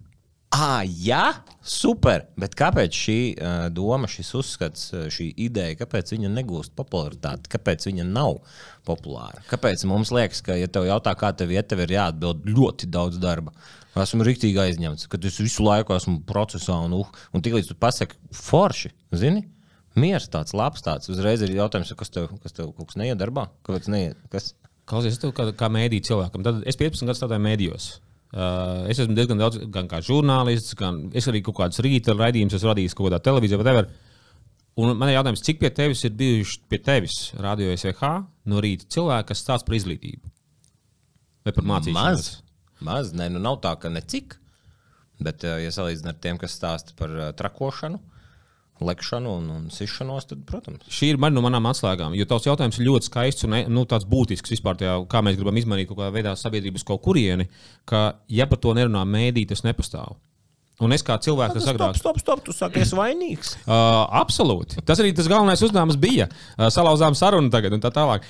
Ah, jā, super. Bet kāpēc šī uh, doma, šis uzskats, šī ideja, kāpēc viņa negūst popularitāti, kāpēc viņa nav populāra? Kāpēc mums liekas, ka, ja tev jautā, kā tev iet, tev ir jāatbild ļoti daudz darba? Esmu rīktīgi aizņemts, ka es visu laiku esmu procesā, un, uh, un tiklīdz tu pasaki, forši, zini, mieres tāds, labs tāds, uzreiz ir jautājums, kas tev, kas tev kaut kas neiet darbā? Kāpēc neiet? Kas? Klausies, es tev kā, kā mēdī cilvēkam, tad es 15 gadus strādāju mēdījos. Uh, es esmu diezgan daudz, gan kā žurnālists, gan es arī kaut kādus rīta raidījumus esmu radījis kaut kādā televīzijā, whatever. Un man ir jautājums, cik pie tevis ir bijuši pie tevis radio SVH no rīta cilvēki, kas stāsta par izglītību vai par mācīšanos? Maz, maz ne, nu nav tā, ka ne cik. Bet, ja salīdzinām ar tiem, kas stāsta par uh, trakošanu, lekšanu un, un sišanos, tad, protams. Šī ir mana no manām atslēgām, jo tavs jautājums ir ļoti skaists un nu, tāds būtisks vispār, tajā, kā mēs gribam izmainīt kaut kādā veidā sabiedrības kaut kurieni, ka, ja par to nerunā mēdī, tas nepastāv. Un es kā cilvēks, kas agrāk. Stop, stop, stop, tu saki, es vainīgs. Uh, absolūti. Tas arī tas galvenais uzdevums bija. Uh, salauzām sarunu tagad un tā tālāk.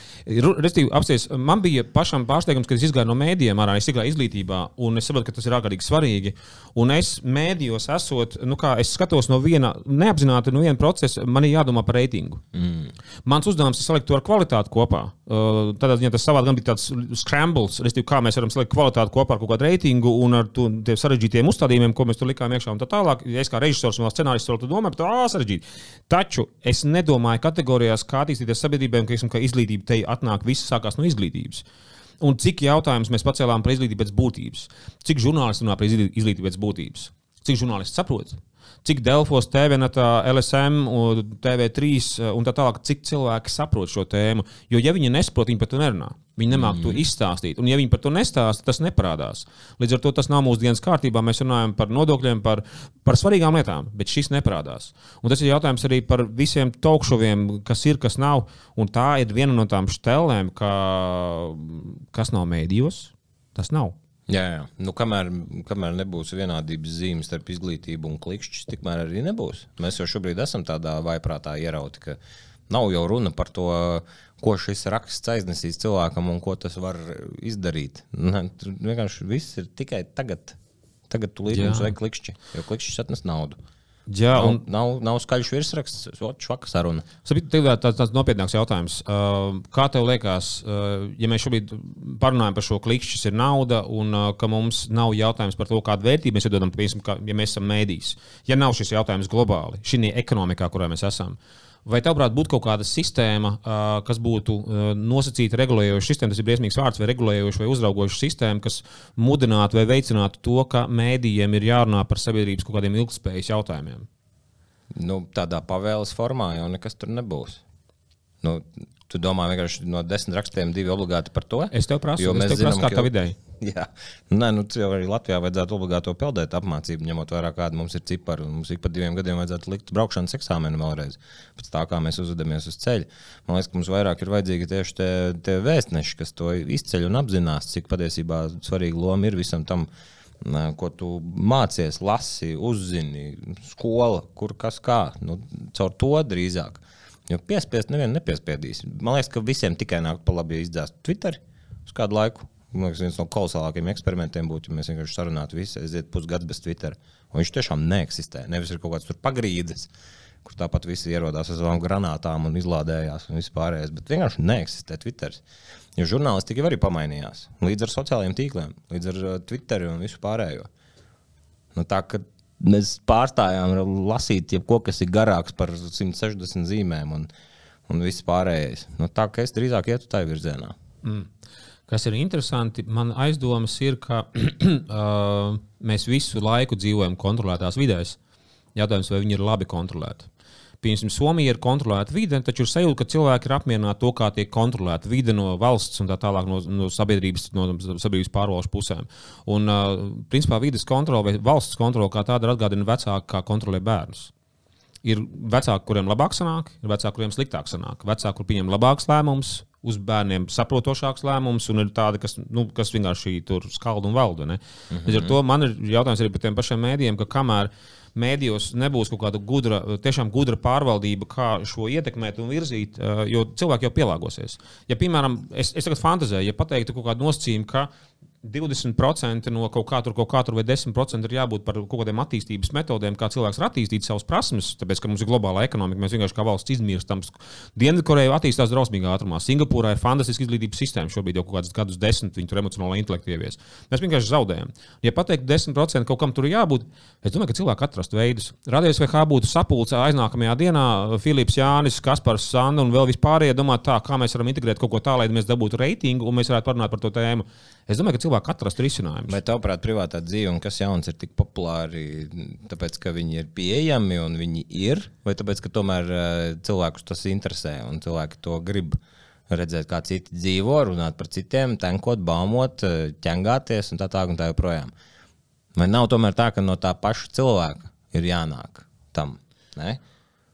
Restīvi, apsties, man bija pašam pārsteigums, kad es izgāju no mēdījiem, ārā es gāju izglītībā, un es saprotu, ka tas ir ārkārtīgi svarīgi. Un es mēdījos esot, nu kā es skatos no viena, neapzināti no viena procesa, man ir jādomā par reitingu. Mm. Mans uzdevums ir salikt to ar kvalitāti kopā. Uh, tādā ziņā tas savādi gan bija tāds scrambles, restīvi, kā mēs varam salikt kvalitāti kopā ar kaut kādu reitingu un ar tiem sarežģītiem uzstādījumiem, ko mēs tur likām likām iekšā un tā tālāk. Es kā režisors un scenārists to domāju, tas ir sarežģīti. Taču es nedomāju kategorijās, kā attīstīties sabiedrībai, ka, ka izglītība te atnāk, viss sākās no izglītības. Un cik jautājumus mēs pacēlām par izglītību pēc būtības? Cik žurnālisti runā par izglītību pēc būtības? Cik žurnālisti saprot? cik Delfos, TVNet, LSM, TV3 un tā tālāk, cik cilvēki saprot šo tēmu. Jo, ja viņi nesaprot, viņi par to nerunā. Viņi nemāķi mm. to izstāstīt. Un, ja viņi par to nestāsta, tas neparādās. Līdz ar to tas nav mūsu dienas kārtībā. Mēs runājam par nodokļiem, par, par svarīgām lietām, bet šis neparādās. Un tas ir jautājums arī par visiem tokšoviem, kas ir, kas nav. Un tā ir viena no tām štelēm, ka, kas nav mēdījos, tas nav. Jā, jā. Nu, kamēr, kamēr nebūs vienādības zīme starp izglītību un klikšķis, tikmēr arī nebūs. Mēs jau šobrīd esam tādā vaiprātā ierauti, ka nav jau runa par to, ko šis raksts aiznesīs cilvēkam un ko tas var izdarīt. Ne, tur vienkārši viss ir tikai tagad. Tagad tu līdzi mums vajag klikšķi, jo klikšķis atnes naudu. Jā, un nav, nav, nav skaļš virsraksts, švaka saruna. Tev ir tāds, tāds nopietnāks jautājums. Kā tev liekas, ja mēs šobrīd parunājam par šo klikšķi, kas ir nauda, un ka mums nav jautājums par to, kādu vērtību mēs iedodam, piemēram, ja mēs esam mēdījis, ja nav šis jautājums globāli, šī ekonomikā, kurā mēs esam, uh, Vai tavuprāt būtu kaut kāda sistēma, kas būtu nosacīta regulējoša sistēma, tas ir briesmīgs vārds, vai regulējoša vai uzraugoša sistēma, kas mudinātu vai veicinātu to, ka mēdījiem ir jārunā par sabiedrības kaut kādiem ilgspējas jautājumiem? Nu, tādā pavēles formā jau nekas tur nebūs. Nu, tu domā, vienkārši no desmit rakstiem divi obligāti par to? Es tev prasu, jo mēs zinām, kā tā ideja. Jā, Nē, nu, jau arī Latvijā vajadzētu obligāti peldēt apmācību, ņemot vērā, kāda mums ir cipari. Mums ik pa diviem gadiem vajadzētu likt braukšanas eksāmenu vēlreiz, pēc tā, kā mēs uzvedamies uz ceļa. Man liekas, ka mums vairāk ir vajadzīgi tieši tie, tie vēstneši, kas to izceļ un apzinās, cik patiesībā svarīga loma ir visam tam. Ko tu mācies, lasi, uzzini, skola, kur kas kā. Nu, caur to drīzāk. Jo piespiest, nevienu nepiespiedīs. Man liekas, ka visiem tikai nāk pa labi izdzēst Twitter uz kādu laiku Man liekas, viens no kolosālākajiem eksperimentiem būtu, ja mēs vienkārši sarunātu visu, aiziet pusgadu bez Twitter. Un viņš tiešām neeksistē. Nevis ir kaut kāds pagrīdes, kur tāpat visi ierodās ar savām granātām un izlādējās un vispārējais, bet vienkārši neeksistē Twitter. Jo žurnālistika arī pamainījās līdz ar sociālajiem tīkliem, līdz ar uh, Twitter un visu pārējo. Nu, tā, mēs pārstājām lasīt jebko, kas ir garāks par 160 zīmēm un, un viss pārējais. Nu, tā kā es drīzāk ietu tajā virzienā. Mm kas ir interesanti. Man aizdomas ir, ka uh, mēs visu laiku dzīvojam kontrolētās vidēs. Jautājums, vai viņi ir labi kontrolēti. Piemēram, Somija ir kontrolēta vide, taču ir sajūta, ka cilvēki ir apmierināti to, kā tiek kontrolēta vide no valsts un tā tālāk no, no sabiedrības, no sabiedrības pārvaldes pusēm. Un, uh, principā, vidas kontrole vai valsts kontrole kā tāda atgādina vecāku, kā kontrolē bērnus. Ir vecāki, kuriem labāk sanāk, ir vecāki, kuriem sliktāk sanāk. Vecāki, kur pieņem labākus lēmumus, uz bērniem saprotošāks lēmums, un ir tādi, kas, nu, kas vienkārši tur skalda un valda. Mm -hmm. Līdz ar to man ir jautājums arī par tiem pašiem mēdījiem, ka kamēr mēdījos nebūs kaut kāda gudra, tiešām gudra pārvaldība, kā šo ietekmēt un virzīt, jo cilvēki jau pielāgosies. Ja, piemēram, es, es tagad fantāzēju, ja pateiktu kaut kādu nosacījumu, ka 20% no kaut kā tur, kaut kā tur vai 10% ir jābūt par kaut kādiem attīstības metodēm, kā cilvēks var attīstīt savas prasmes, tāpēc, ka mums ir globāla ekonomika, mēs vienkārši kā valsts izmirstam. Dienvidkoreja attīstās drausmīgā ātrumā. Singapūrā ir fantastiska izglītības sistēma, šobrīd jau kaut kādus gadus desmit viņi tur emocionāli intelektu ievies. Mēs vienkārši zaudējam. Ja pateikt 10% kaut kam tur jābūt, es domāju, ka cilvēki atrastu veidus. Radies kā būtu sapulcē aiznākamajā dienā, Filips Jānis, Kaspars, Sanda un vēl vispārējie domā tā, kā mēs varam integrēt kaut ko tā, lai mēs dabūtu reitingu un mēs varētu parunāt par to tēmu. Es domāju, ka cilvēki atrastu risinājumus. Vai tavuprāt, privātā dzīve un kas jauns ir tik populāri, tāpēc, ka viņi ir pieejami un viņi ir, vai tāpēc, ka tomēr uh, cilvēkus tas interesē un cilvēki to grib? Redzēt, kā citi dzīvo, runāt par citiem, tankot, baumot, eh, ķengāties un tā tālāk un tā joprojām. Vai nav tomēr tā, ka no tā paša cilvēka ir jānāk tam? Ne?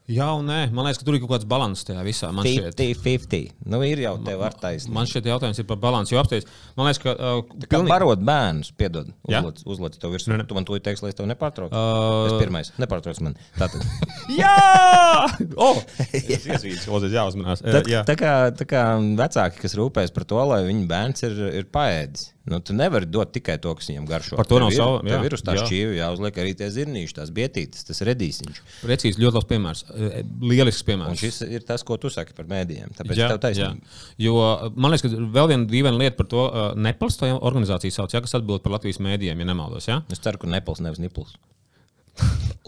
Jā, un nē, man liekas, ka tur ir kaut kāds līdzsvars tajā visā. Man šķiet, 50-50. Nu, ir jau tev ar taisnību. man šķiet, jautājums ir par līdzsvaru. Jo apstāties, man liekas, ka. Uh, pilnīgi- barot bērnus, piedod, Jā? uzliec, uzliec to virsmu. Ne. Tu man to teiksi, lai es tev nepārtraucu. Uh, Es pirmais, nepārtrauc man. Tātad, Jā! Oh! Es iesvīdu, Ozis, jāuzmanās. Uh, tad, jā. tā, kā, tā kā vecāki, kas rūpējas par to, lai viņu bērns ir, ir paēdis, nu, tu nevari dot tikai to, kas viņam garšo. Par to Tev nav Tev jā, ir uz tā jā. šķīvi jāuzliek arī tie zirnīši, tās bietītes, tas redīsiņš. Precīzi, ļoti labs piemērs. Uh, Lielisks Un piemērs. šis ir tas, ko tu saki par mēdījiem. Tāpēc Jā, tev taisnība. jā. Jo uh, man liekas, ka vēl viena dīvaina lieta par to Nepals, tā organizācija sauc, ja, kas atbild par Latvijas mēdījiem, ja nemaldos. Ja? Es ceru, ka nepils nevis nipls.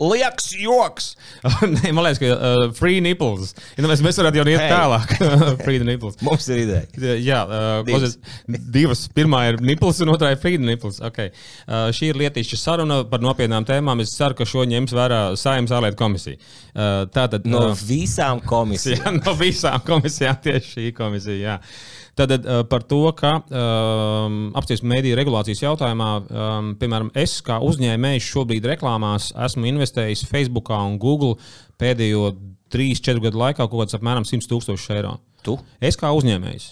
Lieks joks! Nē, man liekas, ka uh, free nipples. Ja, nu, mēs, mēs varētu jau iet Hey. tālāk. free nipples. Mums ir ideja. Jā, uh, Divas. divas. Pirmā ir nipples, un otrā ir frīda nipples. Okay. Uh, šī ir lietišķa saruna par nopietnām tēmām. Es ceru, ka šo ņems vērā Saimnes ārlietu komisija. Uh, tātad, No uh, visām komisijām. Jā, no visām komisijām tieši šī komisija. Jā. Tātad uh, par to, ka um, apstāties mediju regulācijas jautājumā, um, piemēram, es kā uzņēmējs šobrīd reklāmās esmu investējis Facebook un Google pēdējo 3-4 gadu laikā kaut kāds apmēram 100 tūkstoši eiro. Tu? Es kā uzņēmējs.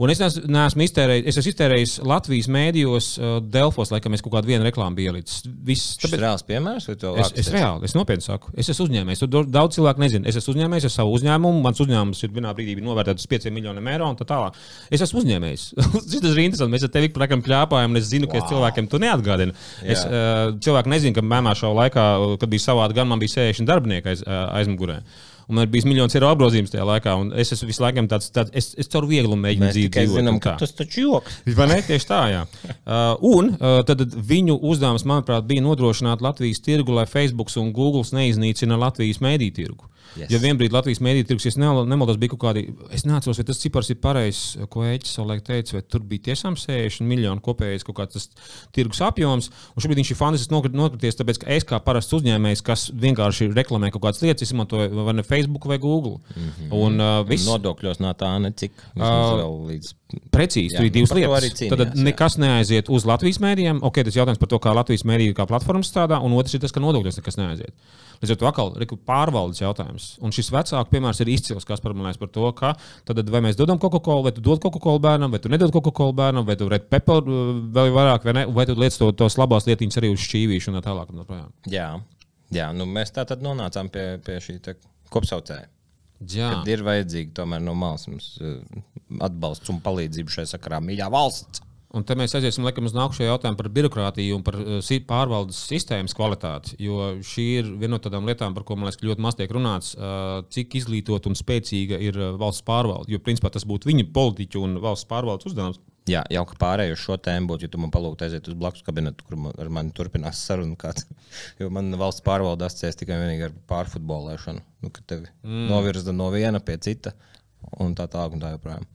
Un es neesmu, iztērējis, es esmu iztērējis Latvijas mēdījos, uh, Delfos, laikam, es kaut kādu vienu reklāmu ielicis. Viss, Tas ir reāls piemērs, vai tu Es, es reāli, es nopietni saku, es esmu uzņēmējs. Tur daudz cilvēku nezina. Es esmu uzņēmējs ar savu uzņēmumu. Mans uzņēmums ir vienā brīdī novērtēts uz 5 miljoniem eiro un tā tālāk. Es esmu uzņēmējs. Šis ir interesanti. Mēs ar tevi praktiski plēpājam, un es zinu, ka es cilvēkiem to neatgādinu. Es, Jā. uh, cilvēki nezina, ka mēmā šajā laikā, kad bija savādi, gan man bija 60 darbinieki aiz, uh, aizmugurē. Un man bija miljons eiro apgrozījums tajā laikā, es esmu visu laiku tāds, tāds es, es caur vieglu mēģinu Mēs dzīvi tikai dzīvot. zinām, ka tas taču joks. Vai ne? Tieši tā, jā. Uh, un uh, tad viņu uzdevums, manuprāt, bija nodrošināt Latvijas tirgu, lai Facebook un Google neiznīcina Latvijas mēdīju tirgu. Yes. Yes. Ja vienbrīd Latvijas mēdīju tirgus, ja nemaldos, bija kaut kādi, es neatceros, vai tas cipars ir pareizs, ko Eķis savulaik teica, vai tur bija tiešām 60 miljoni kopējais kaut kāds tas tirgus apjoms. Un šobrīd viņš ir fantastiski nokrit- nokrities, tāpēc ka es kā parasts uzņēmējs, kas vienkārši reklamē kaut kādas lietas, izmantoju vai ne Facebook vai Google. Mm. -hmm. Un uh, viss Nodokļos nā tā necik. Ā, Vēl līdz. Precīzi, tur Jā, ir divas lietas. cīnījās, Tad jā. nekas neaiziet uz Latvijas mēdījiem. Ok, tas jautājums par to, kā Latvijas mēdīja kā platforma strādā, un otrs ir tas, ka nodokļos nekas neaiziet. Līdz ar to atkal ir pārvaldes jautājums. Un šis vecāku piemērs ir izcils, kas par maniem par to, ka tad, vai mēs dodam Coca-Cola, vai tu dod Coca-Cola bērnam, vai tu nedod Coca-Cola bērnam, vai tu red pepper uh, vēl vairāk, vai, ne, vai tu lietas to, tos labās lietiņas arī uz šķīvīšu un tā tālāk. Un tā. Jā, jā nu mēs tā tad nonācām pie, pie šī kopsaucēja. Jā, Kad ir vajadzīgi tomēr no malas mums eh, atbalsts un palīdzība šai sakarā. Mīļā valsts! Un te mēs aiziesim laikam, uz nākamšo jautājumu par birokrātiju un par si- pārvaldes sistēmas kvalitāti. Jo šī ir viena no tādām lietām, par ko man liekas, ka ļoti maz tiek runāts, uh, cik izglītot un spēcīga ir uh, valsts pārvalde. Jo principā tas būtu viņa politiķu un valsts pārvaldes uzdevums. Jā, jau ka pārēju uz šo tēmu būtu, ja tu man palūgtu aiziet uz blakus kabinetu, kur man, ar mani turpinās saruna. Kāds, jo man valsts pārvalde asociēs tikai ar pārfutbolēšanu. Nu, kad tevi mm. novirza no viena pie cita un tā tālāk un tā joprojām.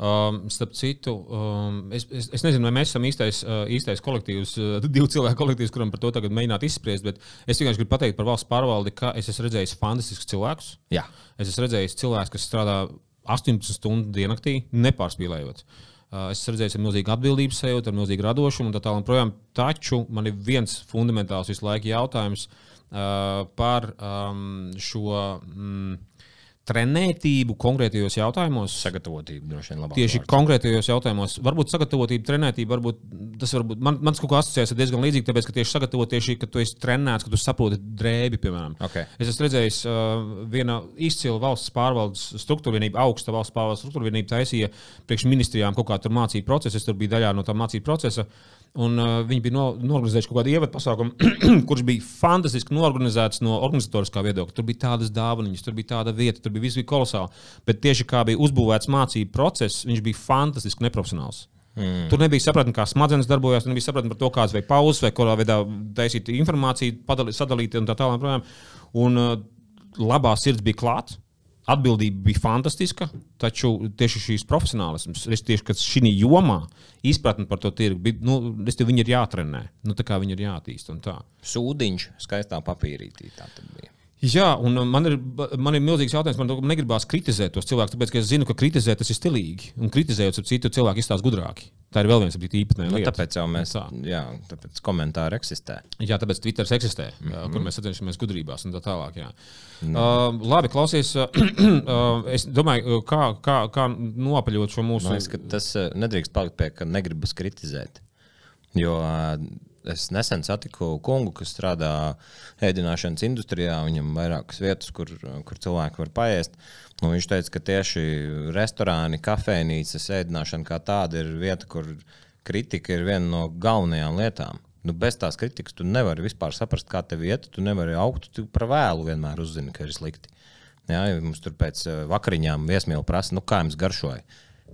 Um, starp citu, um, es, es, es nezinu, vai mēs esam īstais, uh, īstais kolektīvs, uh, divu cilvēku kolektīvs, kuram par to tagad mēģināt izspriest. Bet es tikai gribu pateikt par valsts pārvaldi, ka es esmu redzējis fantastiskus cilvēkus. Jā, Es esmu redzējis cilvēkus, kas strādā 18 stundu diennaktī, nepārspīlējot. Uh, Es esmu redzējis ar milzīgu atbildības sajūtu, ar milzīgu radošumu un tā tālāk. Projām. Taču man ir viens fundamentāls visu laiku jautājums uh, par um, šo mm, trenētību konkrētajos jautājumos. sagatavotība droši vien labāk. Tieši konkrētajos jautājumos, varbūt sagatavotība, trenētība, varbūt tas varbūt man, mans kaut kā asociējas ar diezgan līdzīgi, tāpēc, ka tieši sagatavot tieši, ka tu esi trenēts, ka tu saproti drēbi, piemēram. Okay. Es esmu redzējis, uh, viena izcila valsts pārvaldes struktūra vienība, augsta valsts pārvaldes struktūra vienība taisīja priekš ministrijām kaut kādu mācību procesu. Es tur biju daļā no tā mācību procesa. Un, uh, viņi bija no, norganizējuši kaut kādu ievadu pasākumu, kurš bija fantastiski norganizēts no organizatoriskā viedokļa. Tur bija tādas dāvanas, tur bija tāda vieta, tur bija viss bija kolosāli. Bet tieši kā bija uzbūvēts mācību process, viņš bija fantastiski neprofesionāls. Mm. Tur nebija sapratni, kā smadzenes darbojas, nebija sapratni par to, kādas vai pauzes, vai kādā veidā taisīt informāciju, padalīt, sadalīt un tā tālāk. Un, un uh, labā sirds bija klāta. Atbildība bija fantastiska, taču tieši šīs profesionālisms, es tieši šī jomā izpratne par to tirgu, bija, nu, tev viņi ir jātrenē, nu, tā kā viņi ir jātīst. Sūdiņš skaistā papīrītī. Tā tad bija. Jā, un man ir, man ir milzīgs jautājums. Man negribās kritizēt tos cilvēkus, tāpēc, ka es zinu, ka kritizēt tas ir stilīgi. Un kritizējot citu cilvēku, izstāsta gudrāki. Tā ir vēl viens īpatnējums. Nu, tāpēc jau mēs tā. Jā, tāpēc komentāri eksistē. Jā, tāpēc Twitter eksistē, mm -hmm. kur mēs sacenšamies gudrībās un tā tālāk. Jā. Mm. Uh, labi, klausies. Uh, es domāju, kā, kā, kā nopaļot šo mūsu. Man liekas, tas nedrīkst palikt pie, ka negribas kritizēt. Jo uh, Es nesen satiku kungu, kas strādā ēdināšanas industrijā. Viņam ir vairākas vietas, kur, kur cilvēki var paēst. Un viņš teica, ka tieši restorāni, kafejnīcas, ēdināšana kā tāda ir vieta, kur kritika ir viena no galvenajām lietām. Nu, bez tās kritikas tu nevari vispār saprast, kā tev iet. Tu nevari augt, tu par vēlu vienmēr uzzini, ka ir slikti. Jā, ja mums tur pēc eh, vakariņām viesmīli prasa, nu, kā jums garšoja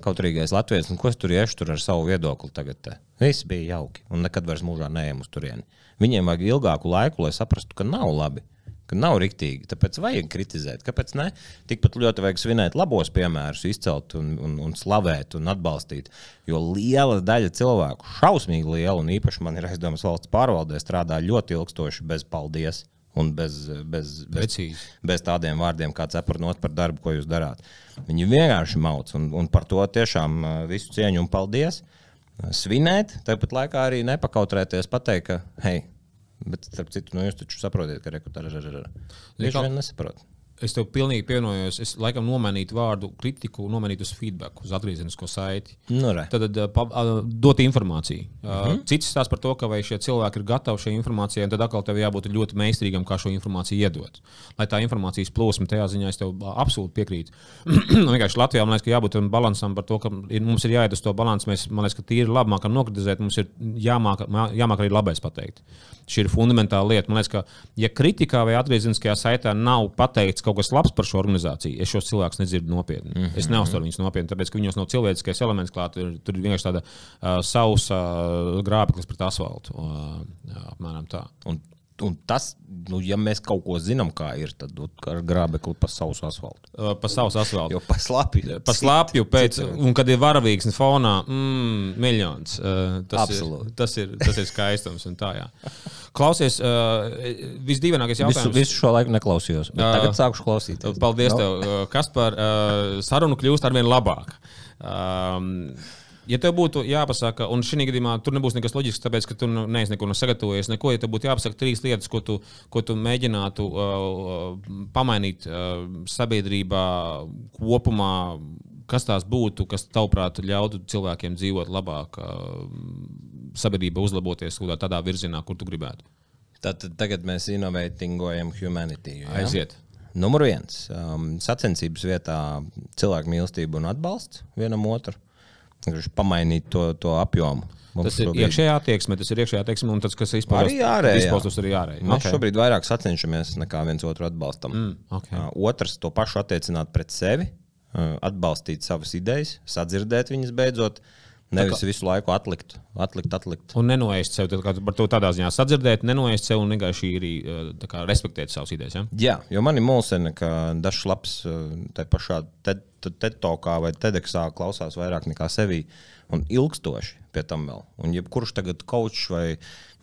kautrīgais latviečs, un ko es tur iešu tur ar savu viedokli. Tagad te. viss bija jauki, un nekad vairs mūžā neejam uz turieni. Viņiem vajag ilgāku laiku, lai saprastu, ka nav labi. Ka nav rīktīgi, tāpēc vajag kritizēt. Kāpēc ne? Tikpat ļoti vajag svinēt labos piemērus, izcelt, un, un, un slavēt un atbalstīt. Jo liela daļa cilvēku, šausmīgi liela, un īpaši man ir aizdomas valsts pārvaldē, strādā ļoti ilgstoši bez paldies un bez, bez, bez, bez tādiem vārdiem, kā cepurnot par darbu, ko jūs darāt. Viņi vienkārši mauc, un, un par to tiešām visu cieņu un paldies. Svinēt, tāpat laikā arī nepakautrēties, pateikt, ka, hei, bet starp citu, nu, jūs taču saprotat, ka rekrutēri ir. Viņš vien nesaprot. Es tev pilnīgi pievienojos. Es laikam nomainītu vārdu kritiku, nomainītu uz feedback, uz atgriezenisko saiti. Nu, tad uh, pa, uh, dot informāciju. Uh -huh. Cits stāsta par to, ka vai šie cilvēki ir gatavi šai informācijai, un tad atkal tev jābūt ļoti meistarīgam, kā šo informāciju iedot. Lai tā informācijas plūsma tajā ziņā es tev absolūti piekrītu. Nu, vienkārši Latvijā man liekas, ka jābūt tam balansam par to, ka ir, mums ir jāiet uz to balansu. Mēs, man liekas, ka tīri labi mākam nokritizēt, mums ir jāmāk, jāmāk arī labais pateikt. Šī ir fundamentāla lieta. Man liekas, ka ja kritikā vai atgriezeniskajā saitē nav pateikts kaut kas labs par šo organizāciju, es šos cilvēkus nedzirdu nopietni. Mm -hmm. Es neuztveru viņus nopietni, tāpēc ka viņos nav cilvēciskais elements klāts. Tur, tur ir vienkārši tāda uh, sausa uh, grābeklis pret asfaltu. Uh, apmēram tā. Un Un tas, nu, ja mēs kaut ko zinām, kā ir, tad nu, ar grābekli pa sausu asfaltu. Uh, pa sausu asfaltu. Jo pa slapju. Pa slapju pēc, cit, un kad ir varavīgs fonā, mm, miljons. Uh, tas, Absolut. ir, tas, ir, tas ir skaistums un tā, jā. Klausies, uh, visdīvainākais jautājums. Visu, visu šo laiku neklausījos, bet uh, tagad sākušu klausīties. Paldies no. tev, Kaspar. Uh, sarunu kļūst arvien labāk. Um, Ja tev būtu jāpasaka, un šī gadījumā tur nebūs nekas loģisks, tāpēc, ka tu nu, neesi neko sagatavojies, neko, ja tev būtu jāpasaka trīs lietas, ko tu, ko tu mēģinātu uh, pamainīt uh, sabiedrībā kopumā, kas tās būtu, kas tavuprāt ļautu cilvēkiem dzīvot labāk, uh, sabiedrība uzlaboties kaut kādā virzienā, kur tu gribētu? Tad tagad mēs inovētingojam humanity. Ja? Aiziet. Numur viens um, - sacensības vietā cilvēku mīlestība un atbalsts vienam otru pamainīt to, to apjomu. Mums tas ir šobrīd... iekšējā attieksme, tas ir iekšējā attieksme, un tas, kas izpaužas arī ārēji. Mēs okay. šobrīd vairāk sacenšamies nekā viens otru atbalstam. Mm, okay. Otrs to pašu attiecināt pret sevi, atbalstīt savas idejas, sadzirdēt viņas beidzot. Nevis kā... visu laiku atlikt, atlikt, atlikt. Un nenoēst sev, tā par to tādā ziņā sadzirdēt, nenoēst sev un vienkārši arī kā, respektēt savas idejas. Ja? Jā, jo man ir mulsena, ka dažs labs te pašā TED-tokā vai TEDxā klausās vairāk nekā sevī un ilgstoši pie tam vēl. Un jebkurš tagad kočs vai,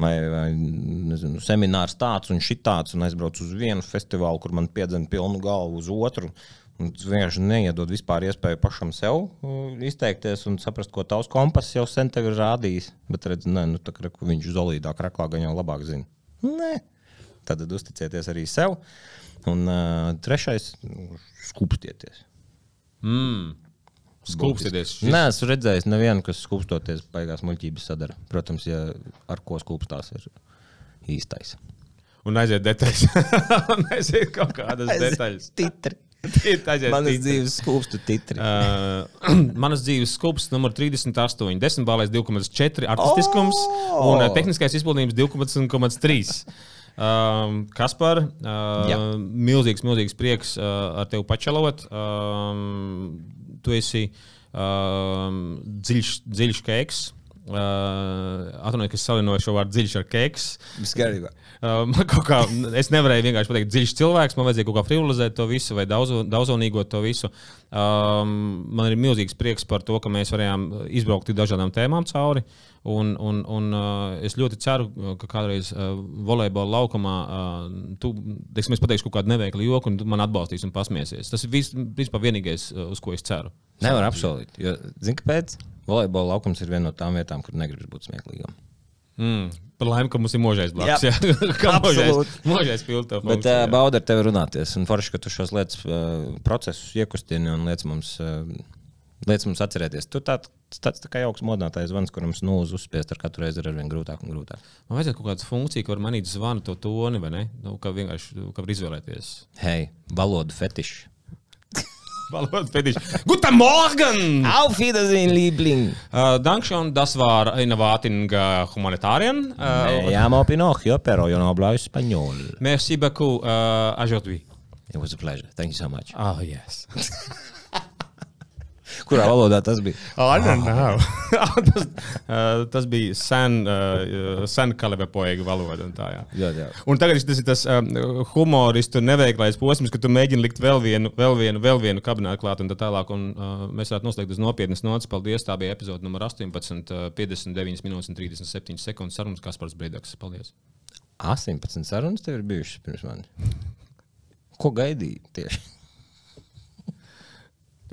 vai, vai nezinu, seminārs tāds un šitāds un aizbrauc uz vienu festivālu, kur man piedzena pilnu galvu uz otru. Un tas vienkārši neiedod vispār iespēju pašam sev uh, izteikties un saprast, ko tavs kompass jau sen ir rādījis. Bet redz, ne, nu, tā, viņš zolīdā kraklā gan jau labāk zina. Nē, tad uzticieties arī sev. Un uh, trešais - skupstieties. Mm. Skūpsties. Šis... Nē, esmu redzējis, nevienu, kas skūpstoties, beigās muļķības sadara. Protams, ja ar ko skūpstās, ir īstais. Un aiziet detaļas. aiziet kaut kādas aiziet detaļas. Titri. Manas dzīves skūpstu titri. uh, manas dzīves skūpsts numur 38, 10 balēs 2,4 artistiskums oh! un uh, tehniskais izpildījums 12,3. Um, Kaspar, uh, Jā. milzīgs, milzīgs prieks uh, ar tevi pačalot. Um, tu esi um, dziļš, dziļš keks. Uh, Atvainojiet, ka es salinoju šo vārdu dziļš ar keks. Viss kārtībā. Uh, kā, es nevarēju vienkārši pateikt, dziļš cilvēks. Man vajadzēja kaut kā frivolizēt to visu vai daudz, daudzonīgot to visu. Um, man ir milzīgs prieks par to, ka mēs varējām izbraukt tik dažādām tēmām cauri. Un, un, un uh, es ļoti ceru, ka kādreiz uh, volejbola laukumā uh, tu teiksim, pateiksi kaut kādu neveiklu joku, un tu man atbalstīsi un pasmiesies. Tas ir vis, vispār vienīgais, uh, uz ko es ceru. Nevar apsolīt. Jo, zini, kāpēc? Volejbola laukums ir viena no tām vietām, kur negribas būt smieklīgam. Mm. Par laimi, ka mums ir mūžais blakus. Jā. Jā, mūžais, mūžais filtrs. Bet uh, bauda ar tevi runāties. Un forši, ka tu šos lietas, uh, procesus iekustini un lietas mums, uh, lietas mums atcerēties. Tu tā, tāds tā kā jauks modinātājs zvans, kuram nulles uzspiest ar katru reizi ir arvien grūtāk un grūtāk. Man vajadzētu kaut kādu funkciju, ka var manīt zvanu to toni, vai ne? Nu, kā vienkārši kā var izvēlēties. Hei, valodu fetiši. Valodas fetiši. Guten Morgen! Auf Wiedersehen, Liebling! Uh, Dankšon, das war Innovating uh, Humanitarien. Me Uh, llamo Pinocchio, pero yo no hablo español. merci beaucoup uh, aujourd'hui. It was a pleasure. Thank you so much. Oh, yes. Kurā valodā tas bija? Oh, don't know. tas, uh, tas bija sen, uh, sen kalibepoēga valoda. un Tā, jā. Jā, jā. Un tagad tas ir tas um, humoristu neveiklais posms, ka tu mēģini likt vēl vienu, vēl vienu, vēl vienu kabinētu klāt un tā tālāk. Un, uh, mēs varētu noslēgt uz nopietnas nots. Paldies. Tā bija epizode numur 18, uh, 59 minūtes un 37 sekundes. Sarunas Kaspars Brīdaks. Paldies. 18 sarunas tev ir bijušas pirms manis. Ko gaidīji tieši?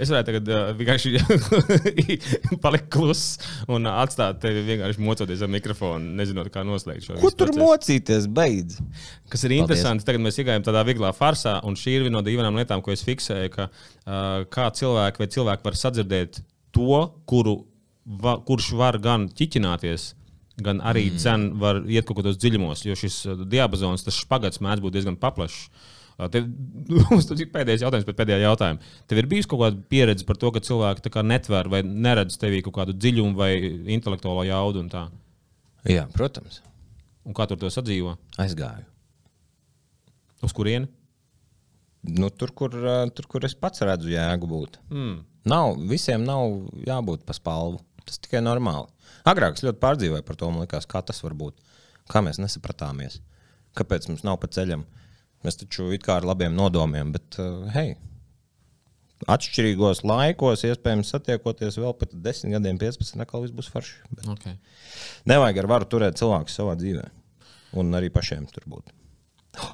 Es varētu tagad uh, vienkārši palikt kluss un atstāt tevi vienkārši mocoties ar mikrofonu, nezinot, kā noslēgt šo Ko visu tur mocīties? Beidz! Kas ir interesanti, tagad mēs iegājām tādā vieglā farsā, un šī ir viena no divām lietām, ko es fiksēju, ka uh, kā cilvēki vai cilvēki var sadzirdēt to, kuru, va, kurš var gan ķiķināties, gan arī mm. cen var iet kaut kādos dziļumos, jo šis diapazons, tas špagats mēdz būt diezgan paplašs. Uh, Tev, mums tas ir pēdējais jautājums pēc pēdējā jautājuma. Tev ir bijusi kaut kāda pieredze par to, ka cilvēki netver vai neredz tevī kaut kādu dziļumu vai intelektuālo jaudu. Jā, protams. Un kā tur to sadzīvo? Aizgāju. Uz kurieni? Nu, tur, kur, tur, kur es pats redzu jēgu būt. Mm. Nav, visiem nav jābūt pa spalvu. Tas tikai normāli. Agrāk es ļoti pārdzīvoju par to, man liekas, kā tas var būt. Kā mēs nesapratāmies. Kāpēc mums nav pa ceļam? Mēs taču it kā ar labiem nodomiem, bet, uh, hei, atšķirīgos laikos, iespējams, satiekoties vēl pēc 10 gadiem, 15, atkal viss būs forši. Bet Okay. nevajag ar varu turēt cilvēku savā dzīvē. Un arī pašiem tur būt.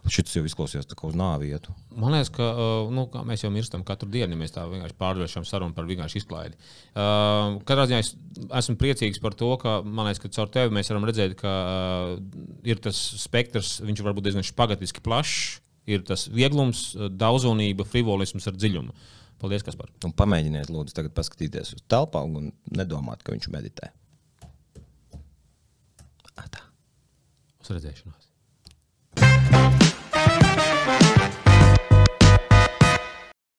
Šis jau izklausījās tā kā uz nāvi ietu. Man liekas, ka uh, nu, mēs jau mirstam katru dienu, ja mēs tā vienkārši pārvēršam sarunu par vienkārši izklaidi. Uh, katrā ziņā es esmu priecīgs par to, ka man liekas, ka caur tevi mēs varam redzēt, ka uh, ir tas spektrs, viņš var būt diezgan špagatiski plašs. Ir tas vieglums, uh, daudzonība, frivolisms ar dziļumu. Paldies, Kaspar. Un pamēģiniet, lūdzu, tagad paskatīties uz telpu un nedomāt, ka viņš meditē. Atā. Uz redzēšanos. Bye.